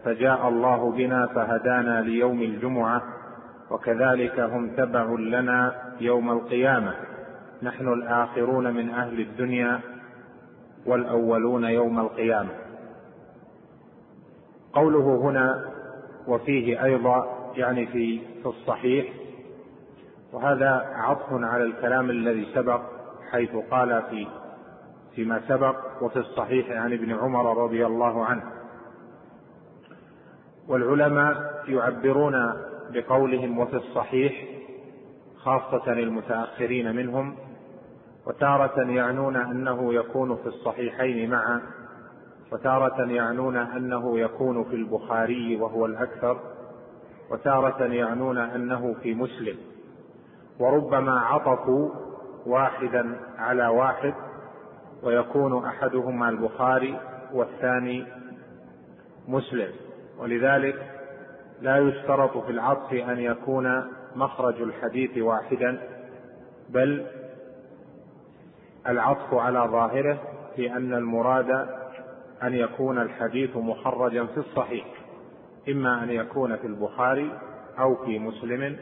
فجاء الله بنا فهدانا ليوم الجمعة وكذلك هم تبع لنا يوم القيامة. نحن الآخرون من أهل الدنيا والأولون يوم القيامة. قوله هنا وفيه أيضا يعني في في الصحيح وهذا عطف على الكلام الذي سبق حيث قال في فيما سبق وفي الصحيح عن ابن عمر رضي الله عنه. والعلماء يعبرون بقولهم وفي الصحيح خاصة المتأخرين منهم وتارة يعنون أنه يكون في الصحيحين معا وتارة يعنون أنه يكون في البخاري وهو الأكثر وتارة يعنون أنه في مسلم. وربما عطفوا واحدا على واحد ويكون أحدهما البخاري والثاني مسلم. ولذلك لا يشترط في العطف أن يكون مخرج الحديث واحدا بل العطف على ظاهره في أن المراد أن يكون الحديث مخرجا في الصحيح إما أن يكون في البخاري أو في مسلم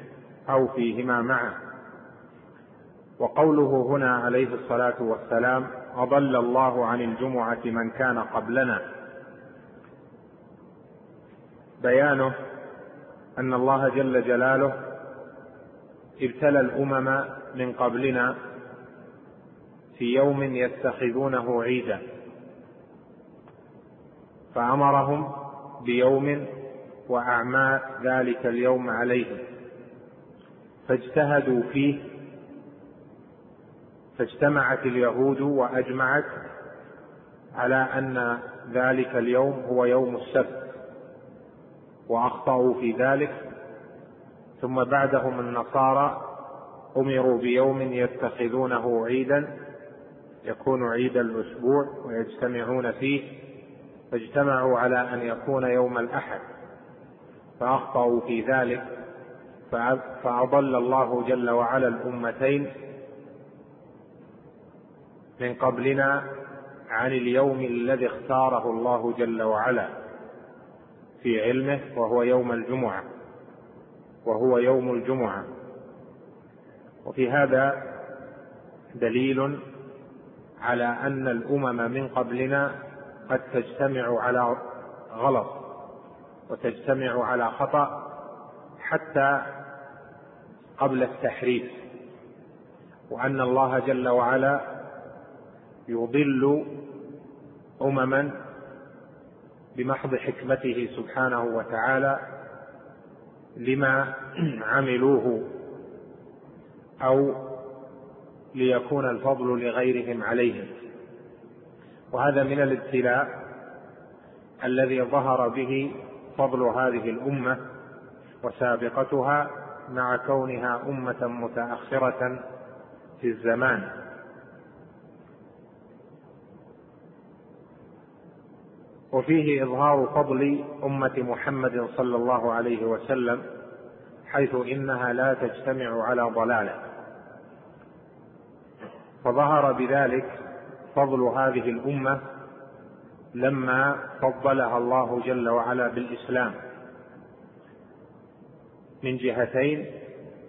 أو فيهما معا. وقوله هنا عليه الصلاة والسلام أضل الله عن الجمعة من كان قبلنا بيانه أن الله جل جلاله ابتلى الأمم من قبلنا في يوم يتخذونه عيدا. فأمرهم بيوم وأعمى ذلك اليوم عليهم. فاجتهدوا فيه فاجتمعت اليهود وأجمعت على أن ذلك اليوم هو يوم السبت. وأخطأوا في ذلك ثم بعدهم النصارى أمروا بيوم يتخذونه عيدا يكون عيد الأسبوع ويجتمعون فيه فاجتمعوا على أن يكون يوم الأحد فأخطأوا في ذلك فأضل الله جل وعلا الأمتين من قبلنا عن اليوم الذي اختاره الله جل وعلا في علمه وهو يوم الجمعة وهو يوم الجمعة. وفي هذا دليل على أن الأمم من قبلنا قد تجتمع على غلط وتجتمع على خطأ حتى قبل التحريف وأن الله جل وعلا يضل أمما بمحض حكمته سبحانه وتعالى لما عملوه أو ليكون الفضل لغيرهم عليهم. وهذا من الابتلاء الذي ظهر به فضل هذه الأمة وسابقتها مع كونها أمة متأخرة في الزمان. وفيه إظهار فضل أمة محمد صلى الله عليه وسلم حيث إنها لا تجتمع على ضلالة. فظهر بذلك فضل هذه الأمة لما فضلها الله جل وعلا بالإسلام. من جهتين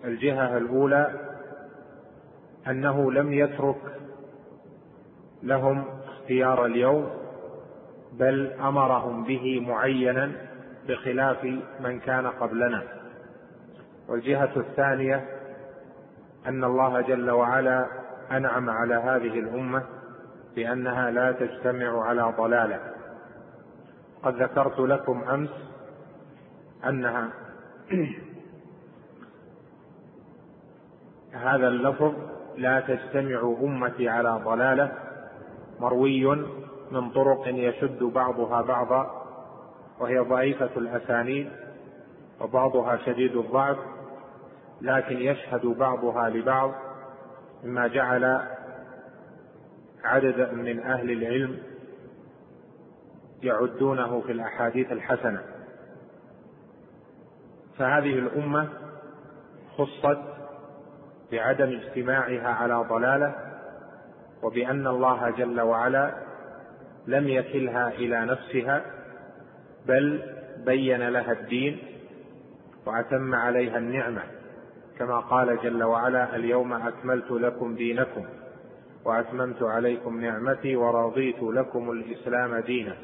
الجهة الأولى أنه لم يترك لهم اختيار اليوم بل أمرهم به معينا بخلاف من كان قبلنا. والجهة الثانية أن الله جل وعلا أنعم على هذه الأمة بأنها لا تجتمع على ضلالة. قد ذكرت لكم أمس أنها [CLEARS THROAT] هذا اللفظ لا تجتمع أمتي على ضلالة مروي من طرق يشد بعضها بعضا وهي ضعيفة الأسانيد وبعضها شديد الضعف لكن يشهد بعضها لبعض. مما جعل عددا من أهل العلم يعدونه في الأحاديث الحسنة. فهذه الأمة خصت بعدم اجتماعها على ضلالة وبأن الله جل وعلا لم يكلها إلى نفسها بل بين لها الدين وأتم عليها النعمة. كما قال جل وعلا اليوم أكملت لكم دينكم وأتممت عليكم نعمتي ورضيت لكم الإسلام دينا.